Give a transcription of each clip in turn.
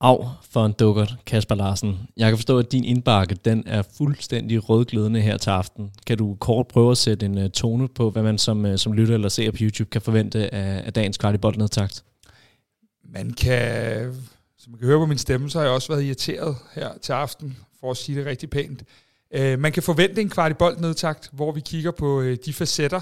Af for en dukkert, Kasper Larsen. Jeg kan forstå, at din indbakke den er fuldstændig rødglødende her til aften. Kan du kort prøve at sætte en uh, tone på, hvad man som, uh, som lytter eller ser på YouTube kan forvente af, af dagens kvart i? Man kan, som man kan høre på min stemme, så har jeg også været irriteret her til aften, for at sige det rigtig pænt. Uh, man kan forvente en kvart i hvor vi kigger på uh, de facetter,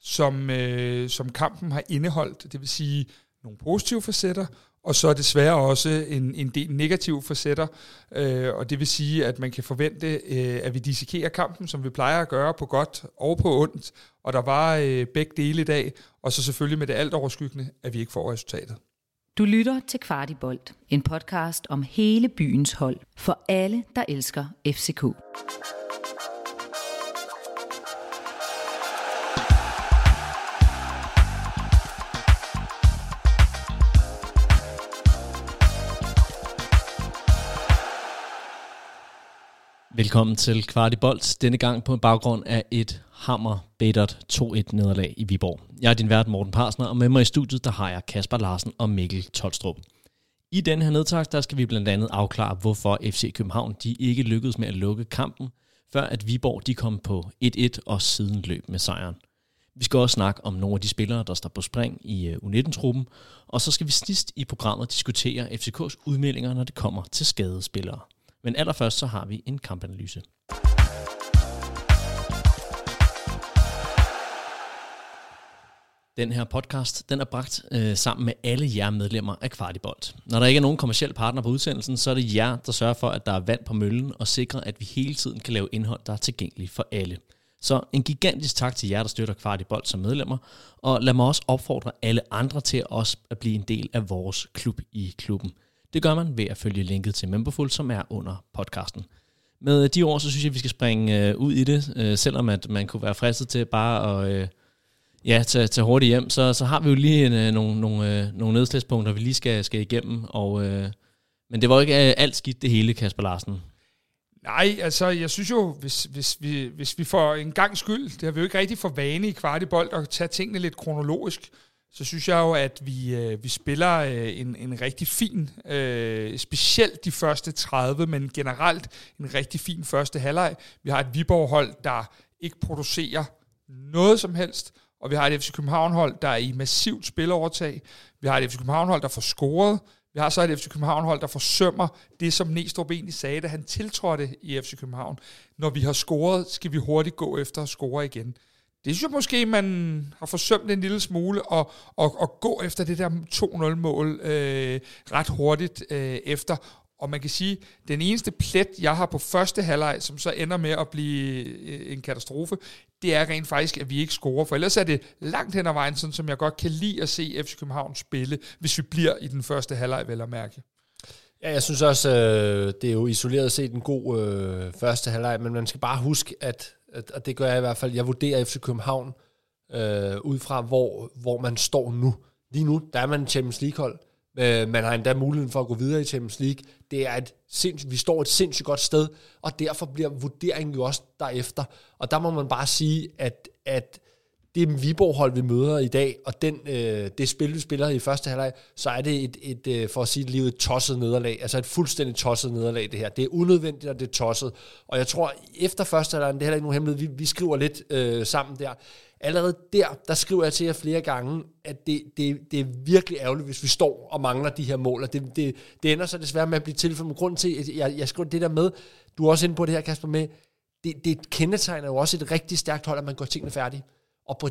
som, uh, som kampen har indeholdt. Det vil sige nogle positive facetter, og så desværre også en, en del negative facetter, øh, og det vil sige, at man kan forvente, øh, at vi dissekerer kampen, som vi plejer at gøre på godt og på ondt, og der var øh, begge dele i dag, og så selvfølgelig med det alt overskyggende, at vi ikke får resultatet. Du lytter til Kvartibolt, en podcast om hele byens hold, for alle, der elsker FCK. Velkommen til Kvartibolt, denne gang på baggrund af et hammer bedert 2-1 nederlag i Viborg. Jeg er din vært Morten Parsner, og med mig i studiet der har jeg Kasper Larsen og Mikkel Tolstrup. I den her nedtag, der skal vi blandt andet afklare, hvorfor FC København de ikke lykkedes med at lukke kampen, før at Viborg de kom på 1-1 og siden løb med sejren. Vi skal også snakke om nogle af de spillere, der står på spring i øh, U19-truppen, og så skal vi sidst i programmet diskutere FCK's udmeldinger, når det kommer til skadespillere. Men allerførst så har vi en kampanalyse. Den her podcast, den er bragt øh, sammen med alle jer medlemmer af Kvartibolt. Når der ikke er nogen kommersiel partner på udsendelsen, så er det jer, der sørger for, at der er vand på møllen og sikrer, at vi hele tiden kan lave indhold, der er tilgængeligt for alle. Så en gigantisk tak til jer, der støtter Kvartibolt som medlemmer, og lad mig også opfordre alle andre til også at blive en del af vores klub i klubben. Det gør man ved at følge linket til Memberful, som er under podcasten. Med øh, de ord, så synes jeg, at vi skal springe øh, ud i det, øh, selvom at man kunne være fristet til bare at øh, ja, tage, tage hurtigt hjem, så, så har vi jo lige en, øh, nogle, nogle, øh, nogle nedslagspunkter, vi lige skal, skal igennem. Og, øh, men det var ikke øh, alt skidt det hele, Kasper Larsen. Nej, altså jeg synes jo, hvis, hvis, vi, hvis vi får en gang skyld, det har vi jo ikke rigtig for vane i kvartibold at tage tingene lidt kronologisk, så synes jeg jo, at vi, øh, vi spiller øh, en, en rigtig fin, øh, specielt de første 30, men generelt en rigtig fin første halvleg. Vi har et Viborg-hold, der ikke producerer noget som helst, og vi har et FC København-hold, der er i massivt spilovertag. Vi har et FC København-hold, der får scoret. Vi har så et FC København-hold, der forsømmer det, som Næstrup egentlig sagde, da han tiltrådte i FC København. Når vi har scoret, skal vi hurtigt gå efter at score igen det synes jeg måske, man har forsømt en lille smule at, at, at gå efter det der 2-0-mål øh, ret hurtigt øh, efter. Og man kan sige, at den eneste plet, jeg har på første halvleg, som så ender med at blive øh, en katastrofe, det er rent faktisk, at vi ikke scorer. For ellers er det langt hen ad vejen, sådan som jeg godt kan lide at se FC København spille, hvis vi bliver i den første halvleg, vel at mærke. Ja, jeg synes også, øh, det er jo isoleret set en god øh, første halvleg, men man skal bare huske, at og det gør jeg i hvert fald, jeg vurderer FC København øh, ud fra, hvor, hvor man står nu. Lige nu, der er man Champions League-hold. Øh, man har endda muligheden for at gå videre i Champions League. Det er et sinds- vi står et sindssygt godt sted, og derfor bliver vurderingen jo også derefter. Og der må man bare sige, at, at det Viborg-hold, vi møder i dag, og den, øh, det spil, vi spiller i første halvleg, så er det et, et, øh, for at sige lige, et tosset nederlag. Altså et fuldstændig tosset nederlag, det her. Det er unødvendigt, og det er tosset. Og jeg tror, efter første halvleg, det er heller ikke nogen hemmelighed, vi, vi skriver lidt øh, sammen der. Allerede der, der skriver jeg til jer flere gange, at det, det, det er virkelig ærgerligt, hvis vi står og mangler de her mål. Og det, det, det ender så desværre med at blive tilfældet. Men grund til, at jeg, jeg skriver det der med, du er også inde på det her, Kasper, med, det, det kendetegner jo også et rigtig stærkt hold, at man går tingene færdige. Og på,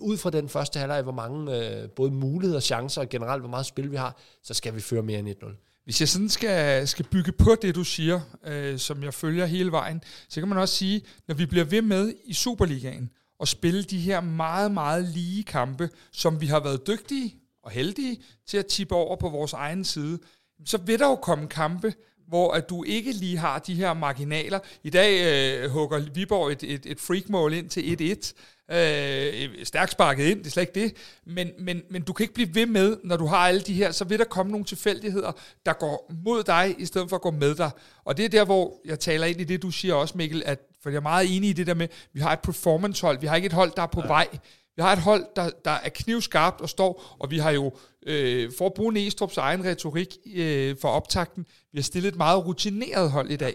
ud fra den første halvleg, hvor mange øh, både muligheder, chancer og generelt, hvor meget spil vi har, så skal vi føre mere end 1-0. Hvis jeg sådan skal, skal bygge på det, du siger, øh, som jeg følger hele vejen, så kan man også sige, når vi bliver ved med i Superligaen og spille de her meget, meget lige kampe, som vi har været dygtige og heldige til at tippe over på vores egen side, så vil der jo komme kampe, hvor at du ikke lige har de her marginaler. I dag øh, hugger Viborg et, et, et freakmål ind til 1-1, Øh, stærkt sparket ind, det er slet ikke det. Men, men, men du kan ikke blive ved med, når du har alle de her, så vil der komme nogle tilfældigheder, der går mod dig, i stedet for at gå med dig. Og det er der, hvor jeg taler ind i det, du siger også, Mikkel, at, for jeg er meget enig i det der med, vi har et performance-hold, vi har ikke et hold, der er på ja. vej. Vi har et hold, der, der er knivskarpt og står, og vi har jo, øh, for at bruge Næstrup's egen retorik øh, for optakten, vi har stillet et meget rutineret hold i dag.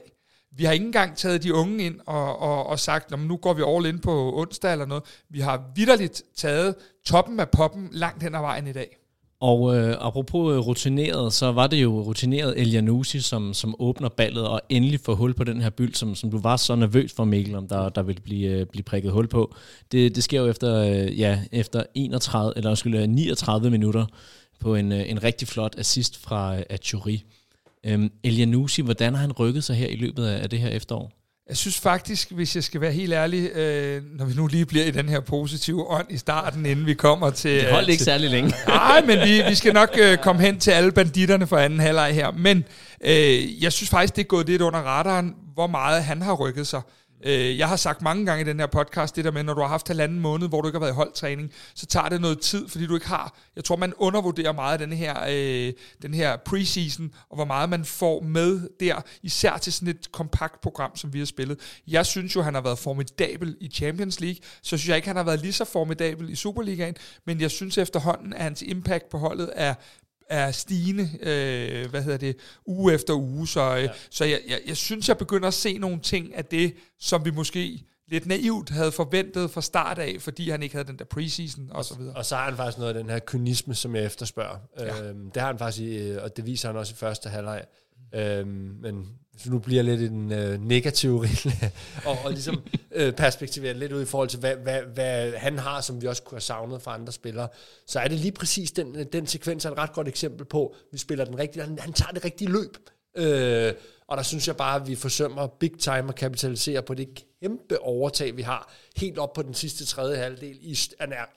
Vi har ikke engang taget de unge ind og, og, og sagt, nu går vi all in på onsdag eller noget. Vi har vidderligt taget toppen af poppen langt hen ad vejen i dag. Og øh, apropos øh, rutineret, så var det jo rutineret Elianusi, som, som åbner ballet og endelig får hul på den her byld, som, som du var så nervøs for, Mikkel, om der, der ville blive, øh, blive prikket hul på. Det, det sker jo efter, øh, ja, efter 31, eller skulle øh, 39 minutter på en, øh, en rigtig flot assist fra øh, Aturi. Øhm, Elianusi, hvordan har han rykket sig her i løbet af, af det her efterår? Jeg synes faktisk, hvis jeg skal være helt ærlig, øh, når vi nu lige bliver i den her positive ånd i starten, inden vi kommer til... Det holdt ikke særlig længe. Nej, men vi, vi skal nok øh, komme hen til alle banditterne for anden halvleg her. Men øh, jeg synes faktisk, det er gået lidt under radaren, hvor meget han har rykket sig. Øh, jeg har sagt mange gange i den her podcast, det der med, når du har haft halvanden måned, hvor du ikke har været i holdtræning, så tager det noget tid, fordi du ikke har, jeg tror, man undervurderer meget den her, øh, den her preseason, og hvor meget man får med der, især til sådan et kompakt program, som vi har spillet. Jeg synes jo, han har været formidabel i Champions League, så synes jeg ikke, han har været lige så formidabel i Superligaen, men jeg synes efterhånden, at hans impact på holdet er er stigende, øh, hvad hedder det, uge efter uge, så, øh, ja. så jeg, jeg, jeg synes, jeg begynder at se nogle ting af det, som vi måske lidt naivt havde forventet fra start af, fordi han ikke havde den der preseason og så videre. Og så har han faktisk noget af den her kynisme, som jeg efterspørger. Ja. Øhm, det har han faktisk, i, og det viser han også i første halvleg. Øhm, men hvis nu bliver lidt en øh, negativ rille, og, og ligesom øh, perspektivere lidt ud i forhold til, hvad, hvad, hvad han har, som vi også kunne have savnet fra andre spillere, så er det lige præcis den, øh, den sekvens er et ret godt eksempel på, vi spiller den rigtige, han, han tager det rigtige løb, øh, og der synes jeg bare, at vi forsømmer big time at kapitalisere på det kæmpe overtag, vi har, helt op på den sidste tredje halvdel, i,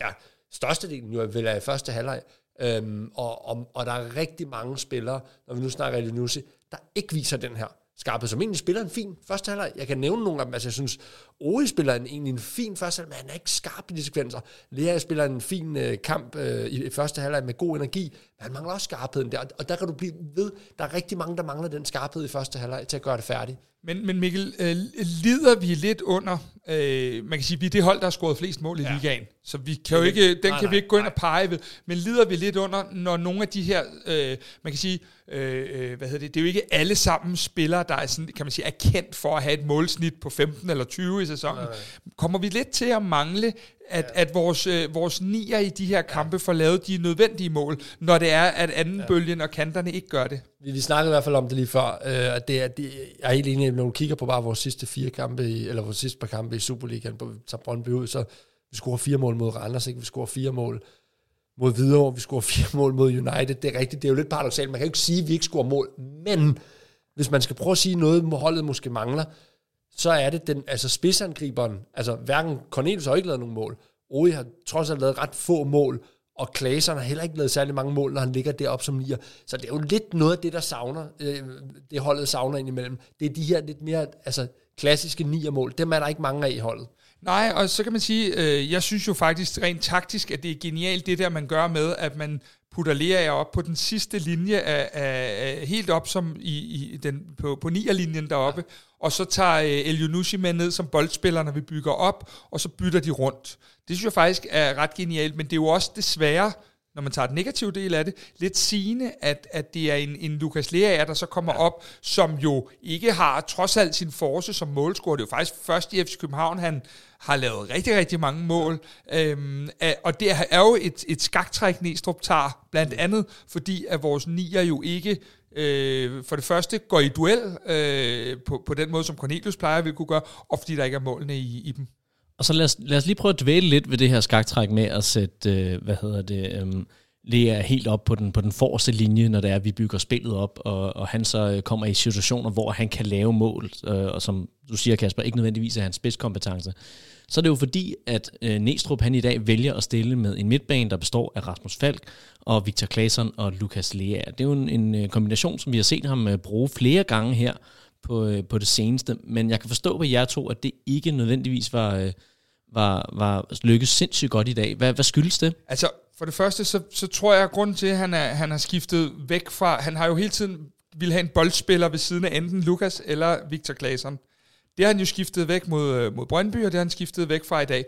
ja, størstedelen jo vel er i første halvleg, øhm, og, og, og der er rigtig mange spillere, når vi nu snakker i Nusi, der ikke viser den her skarpet, som egentlig spiller en fin første halvleg. Jeg kan nævne nogle af dem. Altså, jeg synes, Ori spiller en, egentlig en fin første halvleg, men han er ikke skarp i de sekvenser. Lea spiller en fin øh, kamp øh, i første halvleg med god energi, men han mangler også skarpheden der. Og der kan du blive ved, der er rigtig mange, der mangler den skarphed i første halvleg til at gøre det færdigt. Men, men Mikkel, øh, lider vi lidt under, øh, man kan sige, vi er det hold, der har scoret flest mål i ja. ligaen, så vi kan jo ikke, den nej, kan nej, vi ikke gå ind nej. og pege ved, men lider vi lidt under, når nogle af de her, øh, man kan sige, øh, øh hvad hedder det, det er jo ikke alle sammen spillere, der er sådan, kan man sige, er kendt for at have et målsnit på 15 eller 20 i sæsonen. Nej. Kommer vi lidt til at mangle at, ja. at vores, øh, vores nier i de her kampe får lavet de nødvendige mål, når det er, at anden ja. bølgen og kanterne ikke gør det. Vi, vi snakkede i hvert fald om det lige før, øh, at det er, det, jeg er helt enig, når du kigger på bare vores sidste fire kampe, i, eller vores sidste par kampe i Superligaen, på, tager Brøndby ud, så vi scorer fire mål mod Randers, ikke? vi scorer fire mål mod Hvidovre, vi scorer fire mål mod United, det er rigtigt, det er jo lidt paradoxalt, man kan jo ikke sige, at vi ikke scorer mål, men hvis man skal prøve at sige noget, holdet måske mangler, så er det den, altså spidsangriberen, altså hverken Cornelius har ikke lavet nogen mål, Ori har trods alt lavet ret få mål, og Klaseren har heller ikke lavet særlig mange mål, når han ligger deroppe som nier. Så det er jo lidt noget af det, der savner, øh, det holdet savner indimellem. Det er de her lidt mere altså, klassiske niermål. Dem er der ikke mange af i holdet. Nej, og så kan man sige, øh, jeg synes jo faktisk rent taktisk, at det er genialt det der, man gør med, at man putter Lea op på den sidste linje af, af, af helt op som i, i den, på, på linjen deroppe, ja. og så tager øh, El Yunushi med ned som boldspiller, når vi bygger op, og så bytter de rundt. Det synes jeg faktisk er ret genialt, men det er jo også desværre, når man tager den negative del af det, lidt sigende, at, at det er en, en Lukas Lea, der så kommer ja. op, som jo ikke har trods alt sin force som målscorer. Det er jo faktisk først i FC København, han har lavet rigtig, rigtig mange mål. Øhm, og det er jo et, et skaktræk, Næstrup tager, blandt andet fordi, at vores nier jo ikke øh, for det første går i duel øh, på, på den måde, som Cornelius plejer at kunne gøre, og fordi der ikke er målene i, i dem. Og så lad os, lad os lige prøve at dvæle lidt ved det her skaktræk med at sætte, øh, hvad hedder det, øh, Lea helt op på den, på den forreste linje, når det er, at vi bygger spillet op, og, og han så øh, kommer i situationer, hvor han kan lave mål, øh, og som du siger, Kasper, ikke nødvendigvis er hans spidskompetence. Så er det jo fordi, at øh, Næstrup han i dag vælger at stille med en midtbane, der består af Rasmus Falk og Victor Claesson og Lukas Lea. Det er jo en, en øh, kombination, som vi har set ham øh, bruge flere gange her på, øh, på det seneste, men jeg kan forstå på jer to, at det ikke nødvendigvis var... Øh, var, var lykkes sindssygt godt i dag. Hvad, hvad skyldes det? Altså, for det første, så, så tror jeg, at grunden til, at han, er, han har skiftet væk fra... Han har jo hele tiden ville have en boldspiller ved siden af enten Lukas eller Victor Claesson. Det har han jo skiftet væk mod, øh, mod Brøndby, og det har han skiftet væk fra i dag.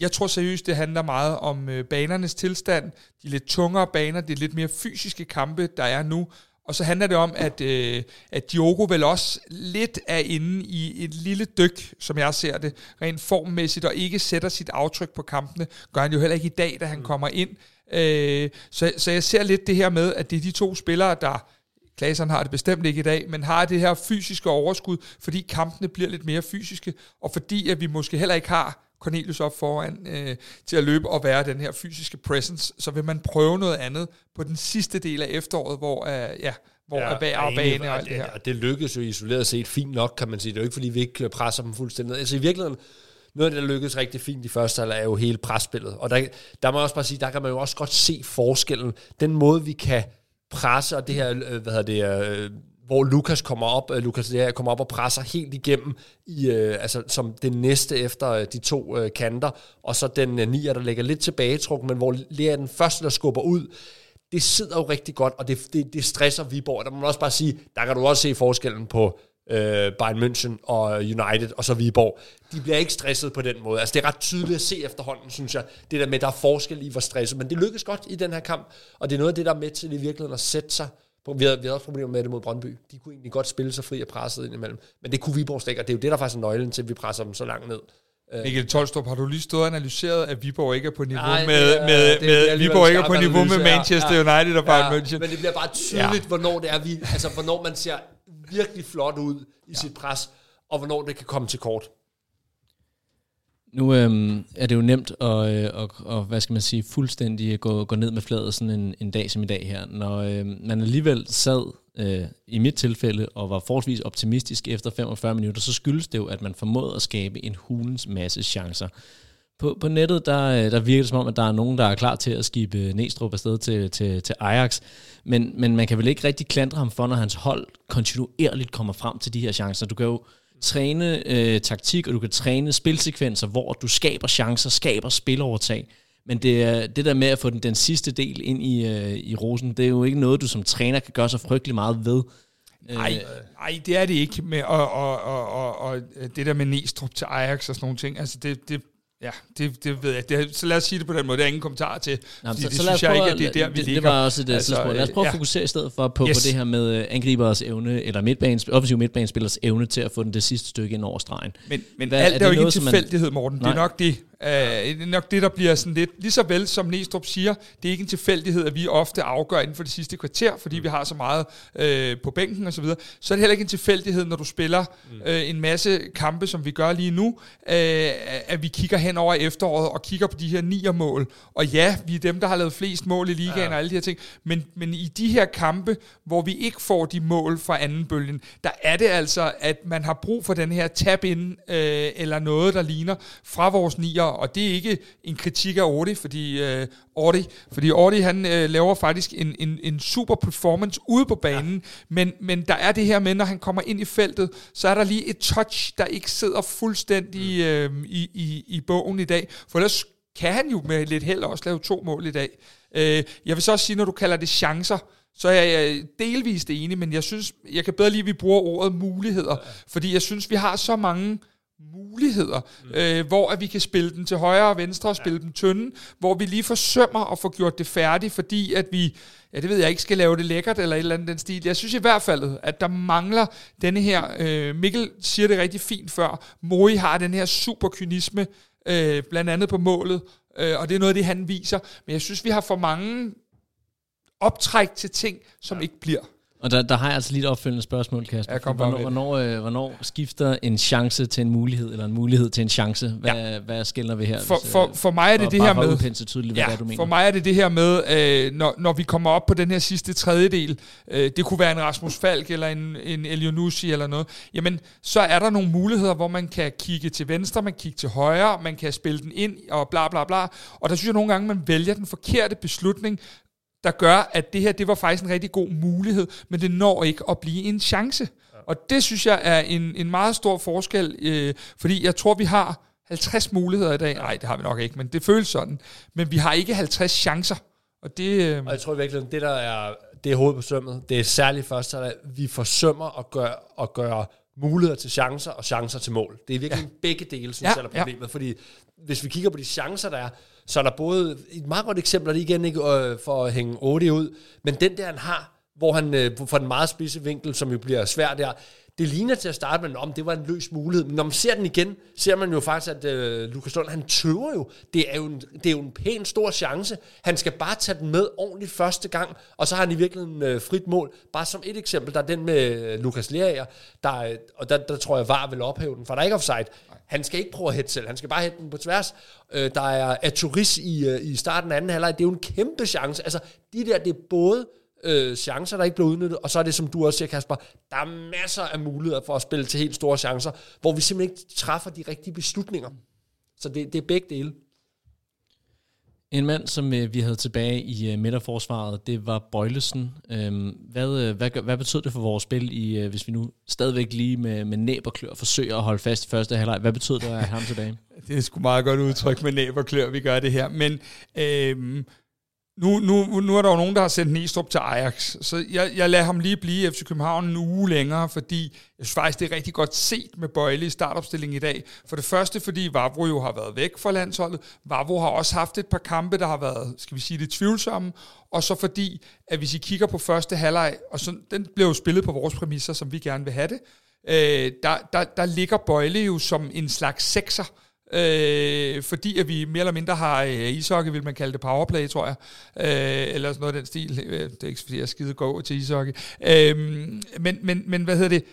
Jeg tror seriøst, det handler meget om øh, banernes tilstand. De lidt tungere baner, det er lidt mere fysiske kampe, der er nu. Og så handler det om, at, øh, at Diogo vel også lidt er inde i et lille dyk, som jeg ser det, rent formmæssigt, og ikke sætter sit aftryk på kampene. Gør han jo heller ikke i dag, da han kommer ind. Øh, så, så jeg ser lidt det her med, at det er de to spillere, der Klaseren har det bestemt ikke i dag, men har det her fysiske overskud, fordi kampene bliver lidt mere fysiske, og fordi at vi måske heller ikke har Cornelius op foran øh, til at løbe og være den her fysiske presence, så vil man prøve noget andet på den sidste del af efteråret, hvor, øh, ja, hvor ja, er vejr og bane og alt det her. Og det lykkedes jo isoleret set fint nok, kan man sige. Det er jo ikke, fordi vi ikke presser dem fuldstændig ned. Altså i virkeligheden, noget af det, der lykkedes rigtig fint i første halvleg, er jo hele presspillet. Og der, der må jeg også bare sige, der kan man jo også godt se forskellen. Den måde, vi kan presse, og det her, øh, hvad hedder det, øh, hvor Lukas kommer op, øh, Lukas der kommer op og presser helt igennem i, øh, altså, som det næste efter øh, de to øh, kanter, og så den øh, nier, der ligger lidt tilbagetrukken, men hvor Lea er den første, der skubber ud. Det sidder jo rigtig godt, og det, det, det stresser Viborg. Der må man også bare sige, der kan du også se forskellen på øh, Bayern München og United og så Viborg. De bliver ikke stresset på den måde. Altså det er ret tydeligt at se efterhånden, synes jeg, det der med, at der er forskel i, hvor stresset. Men det lykkes godt i den her kamp, og det er noget af det, der er med til i virkeligheden at sætte sig vi havde, vi havde også problemer med det mod Brøndby. De kunne egentlig godt spille sig fri og presset ind imellem. Men det kunne Viborg slet ikke, og det er jo det, der faktisk er nøglen til, at vi presser dem så langt ned. Øh. Mikkel Tolstrup, har du lige stået og analyseret, at Viborg ikke er på niveau Nej, med, med, med, med Viborg ikke er på niveau med Manchester ja, United og Bayern ja, München? Men det bliver bare tydeligt, ja. hvornår det er, vi, altså hvornår man ser virkelig flot ud i ja. sit pres, og hvornår det kan komme til kort. Nu øhm, er det jo nemt at, øh, og, og, hvad skal man sige, fuldstændig gå, gå ned med fladet sådan en, en dag som i dag her. Når øhm, man alligevel sad øh, i mit tilfælde og var forholdsvis optimistisk efter 45 minutter, så skyldes det jo, at man formåede at skabe en hulens masse chancer. På, på nettet, der, øh, der virker det som om, at der er nogen, der er klar til at skibe Næstrup afsted til, til, til Ajax. Men, men man kan vel ikke rigtig klandre ham for, når hans hold kontinuerligt kommer frem til de her chancer. Du kan jo træne øh, taktik, og du kan træne spilsekvenser, hvor du skaber chancer, skaber spilovertag. Men det, det der med at få den, den sidste del ind i, øh, i rosen, det er jo ikke noget, du som træner kan gøre så frygtelig meget ved. Nej, øh, nej, det er det ikke. Med, og, og, og, og, og det der med Næstrup til Ajax og sådan nogle ting, altså det, det, Ja, det, det ved jeg. Det, så lad os sige det på den måde. Det er ingen kommentar til. Jamen, så, det så synes jeg ikke, at det er der, vi det, ligger. Det var også et altså, tidspunkt. Lad os prøve ja. at fokusere i stedet for på, yes. på det her med øh, angriberes evne, eller midtbanens, offensiv midtbanespillers evne til at få den det sidste stykke ind over stregen. Men, men Hvad, alt er, er jo ikke en tilfældighed, Morten. Nej. Det er nok det, Det er nok det, der bliver sådan lidt, lige så vel som Næstrup siger, det er ikke en tilfældighed, at vi ofte afgør inden for det sidste kvarter, fordi vi har så meget uh, på bænken og så videre. Så er det heller ikke en tilfældighed, når du spiller uh, en masse kampe, som vi gør lige nu, uh, at vi kigger hen over efteråret og kigger på de her nier mål. Og ja, vi er dem, der har lavet flest mål i ligaen ja. og alle de her ting, men, men i de her kampe, hvor vi ikke får de mål fra anden bølgen, der er det altså, at man har brug for den her tap-in, uh, eller noget, der ligner fra vores nier og det er ikke en kritik af Ordi, fordi øh, Ordi, fordi Ordi han øh, laver faktisk en, en, en super performance ude på banen, ja. men, men der er det her med, når han kommer ind i feltet, så er der lige et touch, der ikke sidder fuldstændig øh, i, i, i bogen i dag, for ellers kan han jo med lidt held også lave to mål i dag. Øh, jeg vil så også sige, når du kalder det chancer, så er jeg delvist enig, men jeg synes, jeg kan bedre lige, at vi bruger ordet muligheder, ja. fordi jeg synes, vi har så mange muligheder, mm. øh, hvor at vi kan spille den til højre og venstre og spille ja. dem tynde, hvor vi lige forsømmer at få gjort det færdigt, fordi at vi, ja det ved jeg ikke, skal lave det lækkert eller et eller andet den stil. Jeg synes i hvert fald, at der mangler denne her, øh, Mikkel siger det rigtig fint før, Moi har den her superkynisme, øh, blandt andet på målet, øh, og det er noget af det, han viser, men jeg synes, vi har for mange optræk til ting, som ja. ikke bliver. Og der, der har jeg altså lige et opfølgende spørgsmål, Kasper. Ja, hvornår, hvornår, øh, hvornår skifter en chance til en mulighed, eller en mulighed til en chance? Hvad, ja. hvad skiller vi her? For, hvis, for, for mig er det det her med... Tydeligt, hvad ja, det er, du mener. For mig er det det her med, øh, når, når vi kommer op på den her sidste tredjedel, øh, det kunne være en Rasmus Falk, eller en, en Elionucci, eller noget, jamen, så er der nogle muligheder, hvor man kan kigge til venstre, man kan kigge til højre, man kan spille den ind, og bla bla bla. Og der synes jeg nogle gange, man vælger den forkerte beslutning, der gør, at det her, det var faktisk en rigtig god mulighed, men det når ikke at blive en chance. Og det synes jeg er en, en meget stor forskel, øh, fordi jeg tror, vi har 50 muligheder i dag. Nej, det har vi nok ikke, men det føles sådan. Men vi har ikke 50 chancer. Og, det, øh... og jeg tror virkelig, det der er, det er hovedet på sømmet, det er særligt først, at vi forsømmer at gøre, at gøre muligheder til chancer og chancer til mål. Det er virkelig ja. begge dele, synes Ja, jeg, er problemet. Fordi hvis vi kigger på de chancer, der er, så er der både et meget godt eksempel, og det igen ikke øh, for at hænge 8 ud, men den der, han har, hvor han øh, får den meget spidse vinkel, som jo bliver svær der, det ligner til at starte med, om det var en løs mulighed. Men når man ser den igen, ser man jo faktisk, at øh, Lukas Lund, han tøver jo. Det er jo, en, det er jo en pæn stor chance. Han skal bare tage den med ordentligt første gang, og så har han i virkeligheden øh, frit mål. Bare som et eksempel, der er den med øh, Lukas Lerager, der, øh, og der, der tror jeg, VAR vil ophæve den, for der er ikke offside. Han skal ikke prøve at hætte selv, han skal bare hætte den på tværs. Øh, der er Aturis i, øh, i starten af anden halvleg, det er jo en kæmpe chance. Altså, de der, det er både øh, chancer, der ikke bliver udnyttet, og så er det, som du også siger, Kasper, der er masser af muligheder for at spille til helt store chancer, hvor vi simpelthen ikke træffer de rigtige beslutninger. Så det, det er begge dele. En mand, som øh, vi havde tilbage i øh, midterforsvaret, det var Bøjlesen. Øhm, hvad, øh, hvad, hvad betød det for vores spil, i, øh, hvis vi nu stadigvæk lige med, med næb og klør forsøger at holde fast i første halvleg? Hvad betød det at have ham tilbage? Det er sgu meget godt udtryk med næb og klør, vi gør det her. Men øhm, nu, nu, nu er der jo nogen, der har sendt Næstrup til Ajax, så jeg, jeg lader ham lige blive i FC København en uge længere, fordi jeg synes faktisk, det er rigtig godt set med Bøjle i startopstillingen i dag. For det første, fordi Vavro jo har været væk fra landsholdet. Vavro har også haft et par kampe, der har været, skal vi sige det, tvivlsomme. Og så fordi, at hvis I kigger på første halvleg, og så, den bliver jo spillet på vores præmisser, som vi gerne vil have det, øh, der, der, der ligger Bøjle jo som en slags sekser, Øh, fordi at vi mere eller mindre har øh, ishockey, vil man kalde det powerplay, tror jeg. Øh, eller sådan noget af den stil. Øh, Det er ikke fordi, jeg skide går til ishockey. Øh, men, men, men hvad hedder det?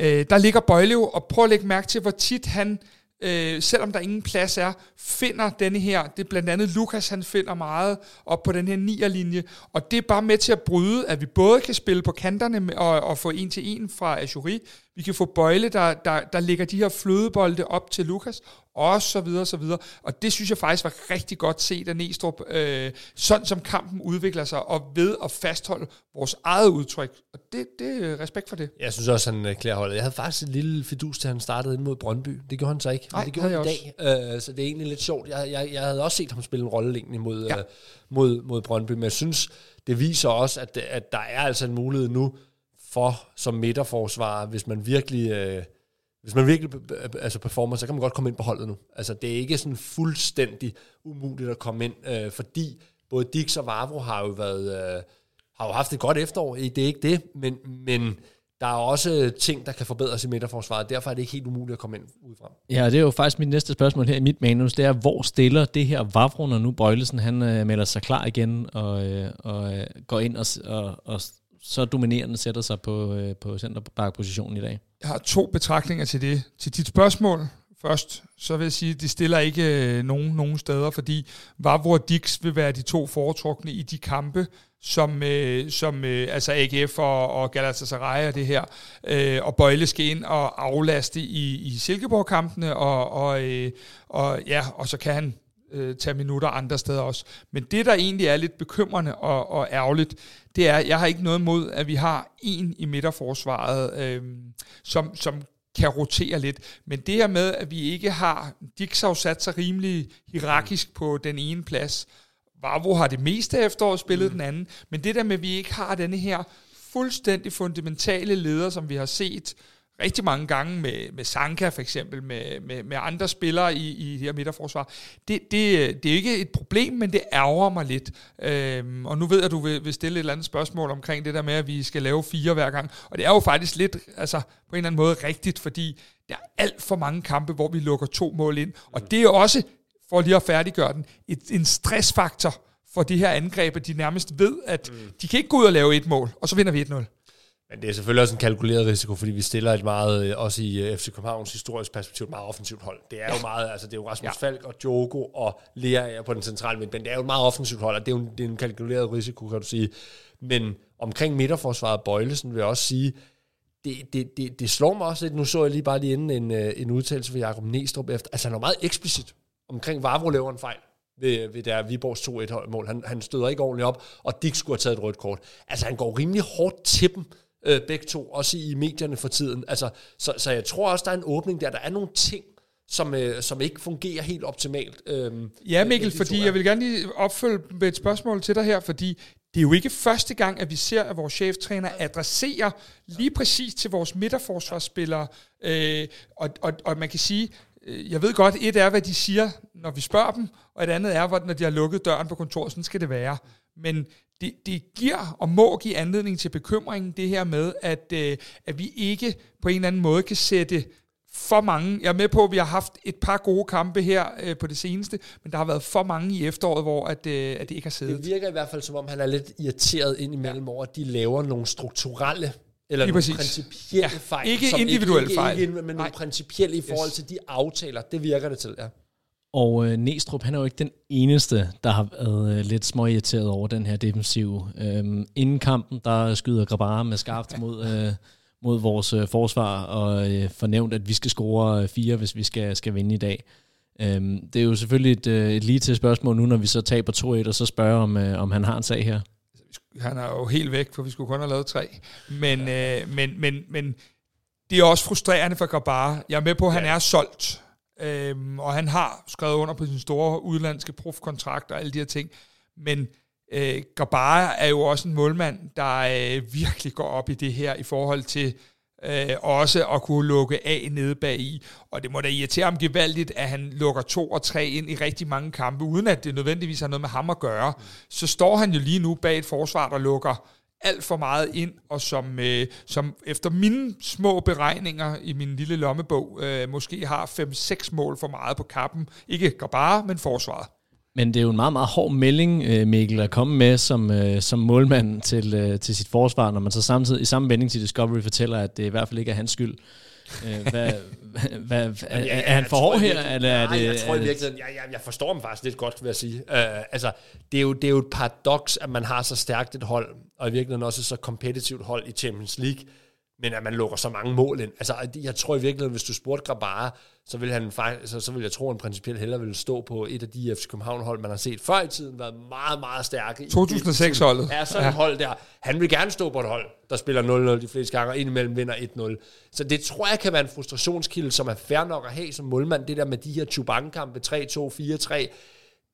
Øh, der ligger Bøjlev, og prøv at lægge mærke til, hvor tit han, øh, selvom der ingen plads er, finder denne her. Det er blandt andet Lukas, han finder meget op på den her nierlinje. Og det er bare med til at bryde, at vi både kan spille på kanterne og, og få en til en fra Ajuri, vi kan få Bøjle, der, der, der lægger de her flødebolde op til Lukas, og så videre, så videre. Og det synes jeg faktisk var rigtig godt set af Næstrup, øh, sådan som kampen udvikler sig, og ved at fastholde vores eget udtryk. Og det, det respekt for det. Jeg synes også, han øh, klæder holdet. Jeg havde faktisk et lille fidus til, han startede ind mod Brøndby. Det gjorde han så ikke, men Nej, det gjorde han i dag. Øh, så det er egentlig lidt sjovt. Jeg, jeg, jeg havde også set ham spille en rolle egentlig mod, ja. øh, mod, mod Brøndby, men jeg synes, det viser også, at, at der er altså en mulighed nu for som midterforsvar, hvis man virkelig... Øh, hvis man virkelig øh, øh, altså performer, så kan man godt komme ind på holdet nu. Altså, det er ikke sådan fuldstændig umuligt at komme ind, øh, fordi både Dix og Vavro har jo været, øh, har jo haft et godt efterår. Det er ikke det, men, men der er også ting, der kan forbedres i midterforsvaret. Derfor er det ikke helt umuligt at komme ind udefra. Ja, og det er jo faktisk mit næste spørgsmål her i mit manus, det er, hvor stiller det her Vavro, når nu Bøjlesen han øh, melder sig klar igen og, øh, og øh, går ind og, og, og så dominerende sætter sig på, øh, på centerback-positionen i dag? Jeg har to betragtninger til det. Til dit spørgsmål først, så vil jeg sige, at de stiller ikke øh, nogen, nogen steder, fordi Vavro og Dix vil være de to foretrukne i de kampe, som, øh, som øh, altså AGF og, og Galatasaray og det her, øh, og Bøjle skal ind og aflaste i, i Silkeborg-kampene, og, og, øh, og, ja, og så kan han øh, tage minutter andre steder også. Men det, der egentlig er lidt bekymrende og, og ærgerligt, det er, jeg har ikke noget mod, at vi har en i midterforsvaret, øh, som, som kan rotere lidt. Men det her med, at vi ikke har... Dix har jo sat sig rimelig hierarkisk på den ene plads. Vavro har det meste af efteråret spillet mm. den anden. Men det der med, at vi ikke har denne her fuldstændig fundamentale leder, som vi har set rigtig mange gange med, med Sanka for eksempel, med, med, med andre spillere i, i det her midterforsvar. Det, det, det er ikke et problem, men det ærger mig lidt. Øhm, og nu ved jeg, at du vil, vil stille et eller andet spørgsmål omkring det der med, at vi skal lave fire hver gang. Og det er jo faktisk lidt, altså på en eller anden måde rigtigt, fordi der er alt for mange kampe, hvor vi lukker to mål ind. Og det er jo også, for lige at færdiggøre den, et, en stressfaktor for de her angreb, at de nærmest ved, at mm. de kan ikke gå ud og lave et mål, og så vinder vi 1-0. Men det er selvfølgelig også en kalkuleret risiko, fordi vi stiller et meget, øh, også i øh, FC Københavns historisk perspektiv, et meget offensivt hold. Det er ja. jo meget, altså det er jo Rasmus ja. Falk og Diogo og Lea på den centrale midtbane. Det er jo et meget offensivt hold, og det er jo en, det er en kalkuleret risiko, kan du sige. Men omkring midterforsvaret Bøjlesen vil jeg også sige, det, det, det, det slår mig også lidt. Nu så jeg lige bare lige inden en, øh, en udtalelse fra Jakob Næstrup efter. Altså han var meget eksplicit omkring Vavro laver en fejl ved, ved der Viborgs 2-1-mål. Han, han støder ikke ordentligt op, og Dick skulle have taget et rødt kort. Altså han går rimelig hårdt til dem, øh, begge to, også i medierne for tiden. Altså, så, så jeg tror også, der er en åbning der. Der er nogle ting, som, øh, som ikke fungerer helt optimalt. Øhm, Ja, med- Mikkel, de fordi jeg vil gerne lige opfølge med et spørgsmål til dig her, fordi det er jo ikke første gang, at vi ser, at vores cheftræner adresserer lige præcis til vores midterforsvarsspillere. Øh, og, og, og man kan sige, øh, jeg ved godt, et er, hvad de siger, når vi spørger dem, og et andet er, når de har lukket døren på kontoret. Sådan skal det være. Men det, det giver og må give anledning til bekymring, det her med, at, øh, at vi ikke på en eller anden måde kan sætte for mange. Jeg er med på, at vi har haft et par gode kampe her øh, på det seneste, men der har været for mange i efteråret, hvor at, øh, at det ikke har siddet. Det virker i hvert fald, som om han er lidt irriteret ind imellem ja. over, at de laver nogle strukturelle eller nogle præcis. principielle ja, fejl. Ikke individuelle ikke, fejl. Ikke, men Nej. nogle principielle i forhold yes. til de aftaler. Det virker det til, ja. Og øh, Næstrup, han er jo ikke den eneste, der har været øh, lidt småirriteret over den her defensiv. Øhm, inden kampen, der skyder Grabara med skarpt mod, øh, mod vores øh, forsvar, og øh, fornævnt, at vi skal score øh, fire, hvis vi skal, skal vinde i dag. Øhm, det er jo selvfølgelig et, øh, et lige til spørgsmål nu, når vi så taber 2-1, og så spørger, om, øh, om han har en sag her. Han er jo helt væk, for vi skulle kun have lavet tre. Men, øh, men, men, men det er også frustrerende for Grabara. Jeg er med på, at han ja. er solgt. Øhm, og han har skrevet under på sin store udlandske profkontrakt og alle de her ting. Men øh, Gabara er jo også en målmand, der øh, virkelig går op i det her i forhold til øh, også at kunne lukke af nede bag i. Og det må da irritere ham gevaldigt, at han lukker to og tre ind i rigtig mange kampe, uden at det nødvendigvis har noget med ham at gøre. Så står han jo lige nu bag et forsvar, der lukker alt for meget ind, og som, øh, som efter mine små beregninger i min lille lommebog, øh, måske har 5-6 mål for meget på kappen. Ikke bare, men forsvaret. Men det er jo en meget, meget hård melding, øh, Mikkel, at komme med som, øh, som målmand til, øh, til sit forsvar, når man så samtidig i samme vending til Discovery fortæller, at det i hvert fald ikke er hans skyld hvad, hvad, er, ja, er han for hård her? Eller er det, jeg tror i virkeligheden, jeg, jeg, jeg forstår ham faktisk lidt godt, vil jeg sige. Uh, altså, det er, jo, det er jo et paradoks, at man har så stærkt et hold, og i virkeligheden også så kompetitivt hold i Champions League, men at man lukker så mange mål ind. Altså, jeg tror i virkeligheden, hvis du spurgte Grabara, så vil, han faktisk, så, så vil jeg tro, at han principielt hellere ville stå på et af de FC København-hold, man har set før i tiden, været meget, meget stærke. 2006-holdet. Ja, sådan ja. et hold der. Han vil gerne stå på et hold, der spiller 0-0 de fleste gange, og indimellem vinder 1-0. Så det tror jeg kan være en frustrationskilde, som er fair nok at have som målmand. Det der med de her Chubank-kampe, 3-2, 4-3,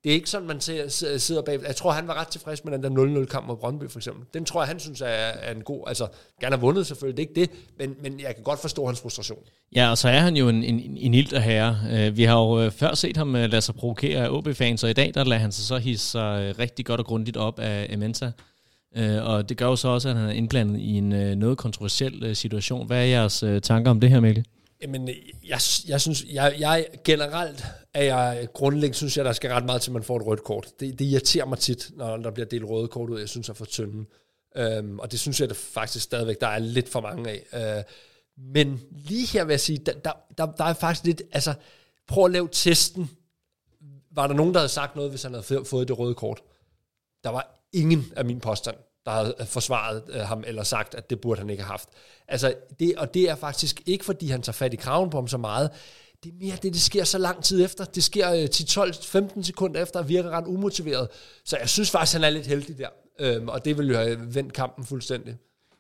det er ikke sådan, man ser, sidder bag. Jeg tror, han var ret tilfreds med den der 0-0-kamp mod Brøndby, for eksempel. Den tror jeg, han synes er, er en god... Altså, gerne har vundet selvfølgelig, det er ikke det, men, men jeg kan godt forstå hans frustration. Ja, og så er han jo en, en, en ild herre. Øh, vi har jo øh, før set ham øh, lade sig provokere af OB-fans, og i dag der lader han sig så hisse sig rigtig godt og grundigt op af Ementa. Og det gør jo så også, at han er indblandet i en noget kontroversiel situation. Hvad er jeres tanker om det her, Mikkel? Jamen, jeg, jeg synes, jeg, jeg generelt er jeg grundlæggende, synes jeg, der skal ret meget til, at man får et rødt kort. Det, det irriterer mig tit, når der bliver delt røde kort ud, jeg synes er for tynde. Øhm, og det synes jeg det faktisk stadigvæk, der er lidt for mange af. Øh, men lige her vil jeg sige, der, der, der, der er faktisk lidt, altså, prøv at lave testen. Var der nogen, der havde sagt noget, hvis han havde fået det røde kort? Der var ingen af min påstand der havde øh, forsvaret øh, ham, eller sagt, at det burde han ikke have haft. Altså, det, og det er faktisk ikke, fordi han tager fat i kraven på ham så meget, det er mere det, det sker så lang tid efter. Det sker øh, 10, 12, 15 sekunder efter, og virker ret umotiveret. Så jeg synes faktisk, han er lidt heldig der. Øhm, og det vil jo have vendt kampen fuldstændig.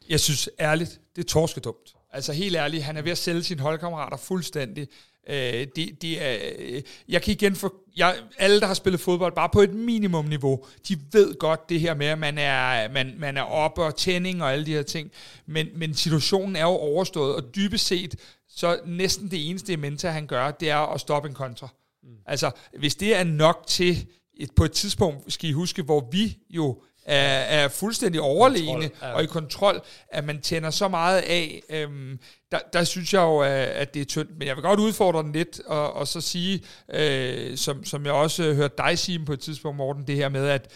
Jeg synes ærligt, det er torskedumt. Altså helt ærligt, han er ved at sælge sine holdkammerater fuldstændig. Øh, det, det er, øh, jeg kan igen for jeg, alle, der har spillet fodbold, bare på et minimumniveau, de ved godt det her med, at man er, man, man er oppe og tænding og alle de her ting. Men, men situationen er jo overstået, og dybest set, så næsten det eneste Menta, han gør, det er at stoppe en kontra. Mm. Altså, hvis det er nok til, et, på et tidspunkt, skal I huske, hvor vi jo er, er fuldstændig overlegne kontrol, ja. og i kontrol, at man tænder så meget af. Øhm, der, der synes jeg jo, at det er tyndt. Men jeg vil godt udfordre den lidt, og, og så sige, øh, som, som jeg også hørte dig sige på et tidspunkt, Morten, det her med, at